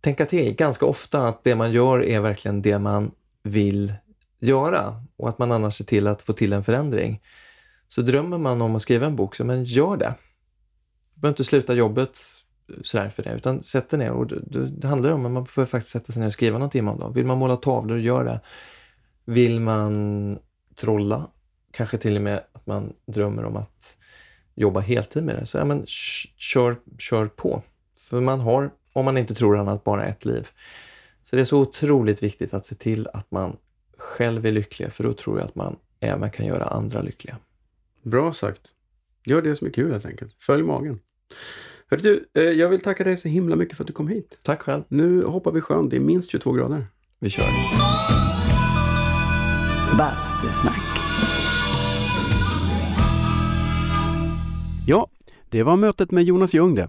tänka till ganska ofta att det man gör är verkligen det man vill göra och att man annars ser till att få till en förändring. Så drömmer man om att skriva en bok, så men gör det. Du behöver inte sluta jobbet eh, sådär för det, utan sätt dig ner. Och det, det, det handlar om att man behöver faktiskt sätta sig ner och skriva någon timme om dagen. Vill man måla tavlor, gör det. Vill man trolla, kanske till och med att man drömmer om att jobba heltid med det, så ja, men sh- kör, kör på. För man har, om man inte tror annat, bara ett liv. Så det är så otroligt viktigt att se till att man själv är lycklig, för då tror jag att man även kan göra andra lyckliga.
Bra sagt. Gör det som är kul helt enkelt. Följ magen. Hörru du, eh, jag vill tacka dig så himla mycket för att du kom hit.
Tack själv.
Nu hoppar vi sjön. Det är minst 22 grader.
Vi kör.
Bastusnack.
Ja, det var mötet med Jonas Ljung det.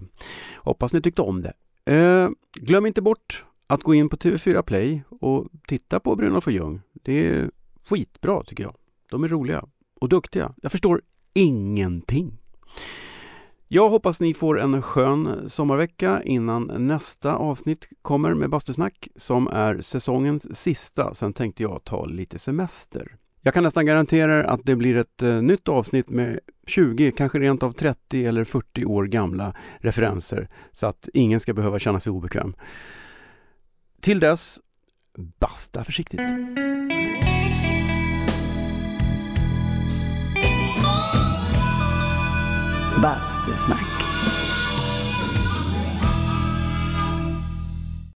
Hoppas ni tyckte om det. Eh, glöm inte bort att gå in på TV4 Play och titta på Brynolf och Ljung. Det är skitbra tycker jag. De är roliga och duktiga. Jag förstår ingenting. Jag hoppas ni får en skön sommarvecka innan nästa avsnitt kommer med Bastusnack som är säsongens sista. Sen tänkte jag ta lite semester. Jag kan nästan garantera att det blir ett eh, nytt avsnitt med 20, kanske rent av 30 eller 40 år gamla referenser så att ingen ska behöva känna sig obekväm. Till dess, basta försiktigt.
Bastusnack.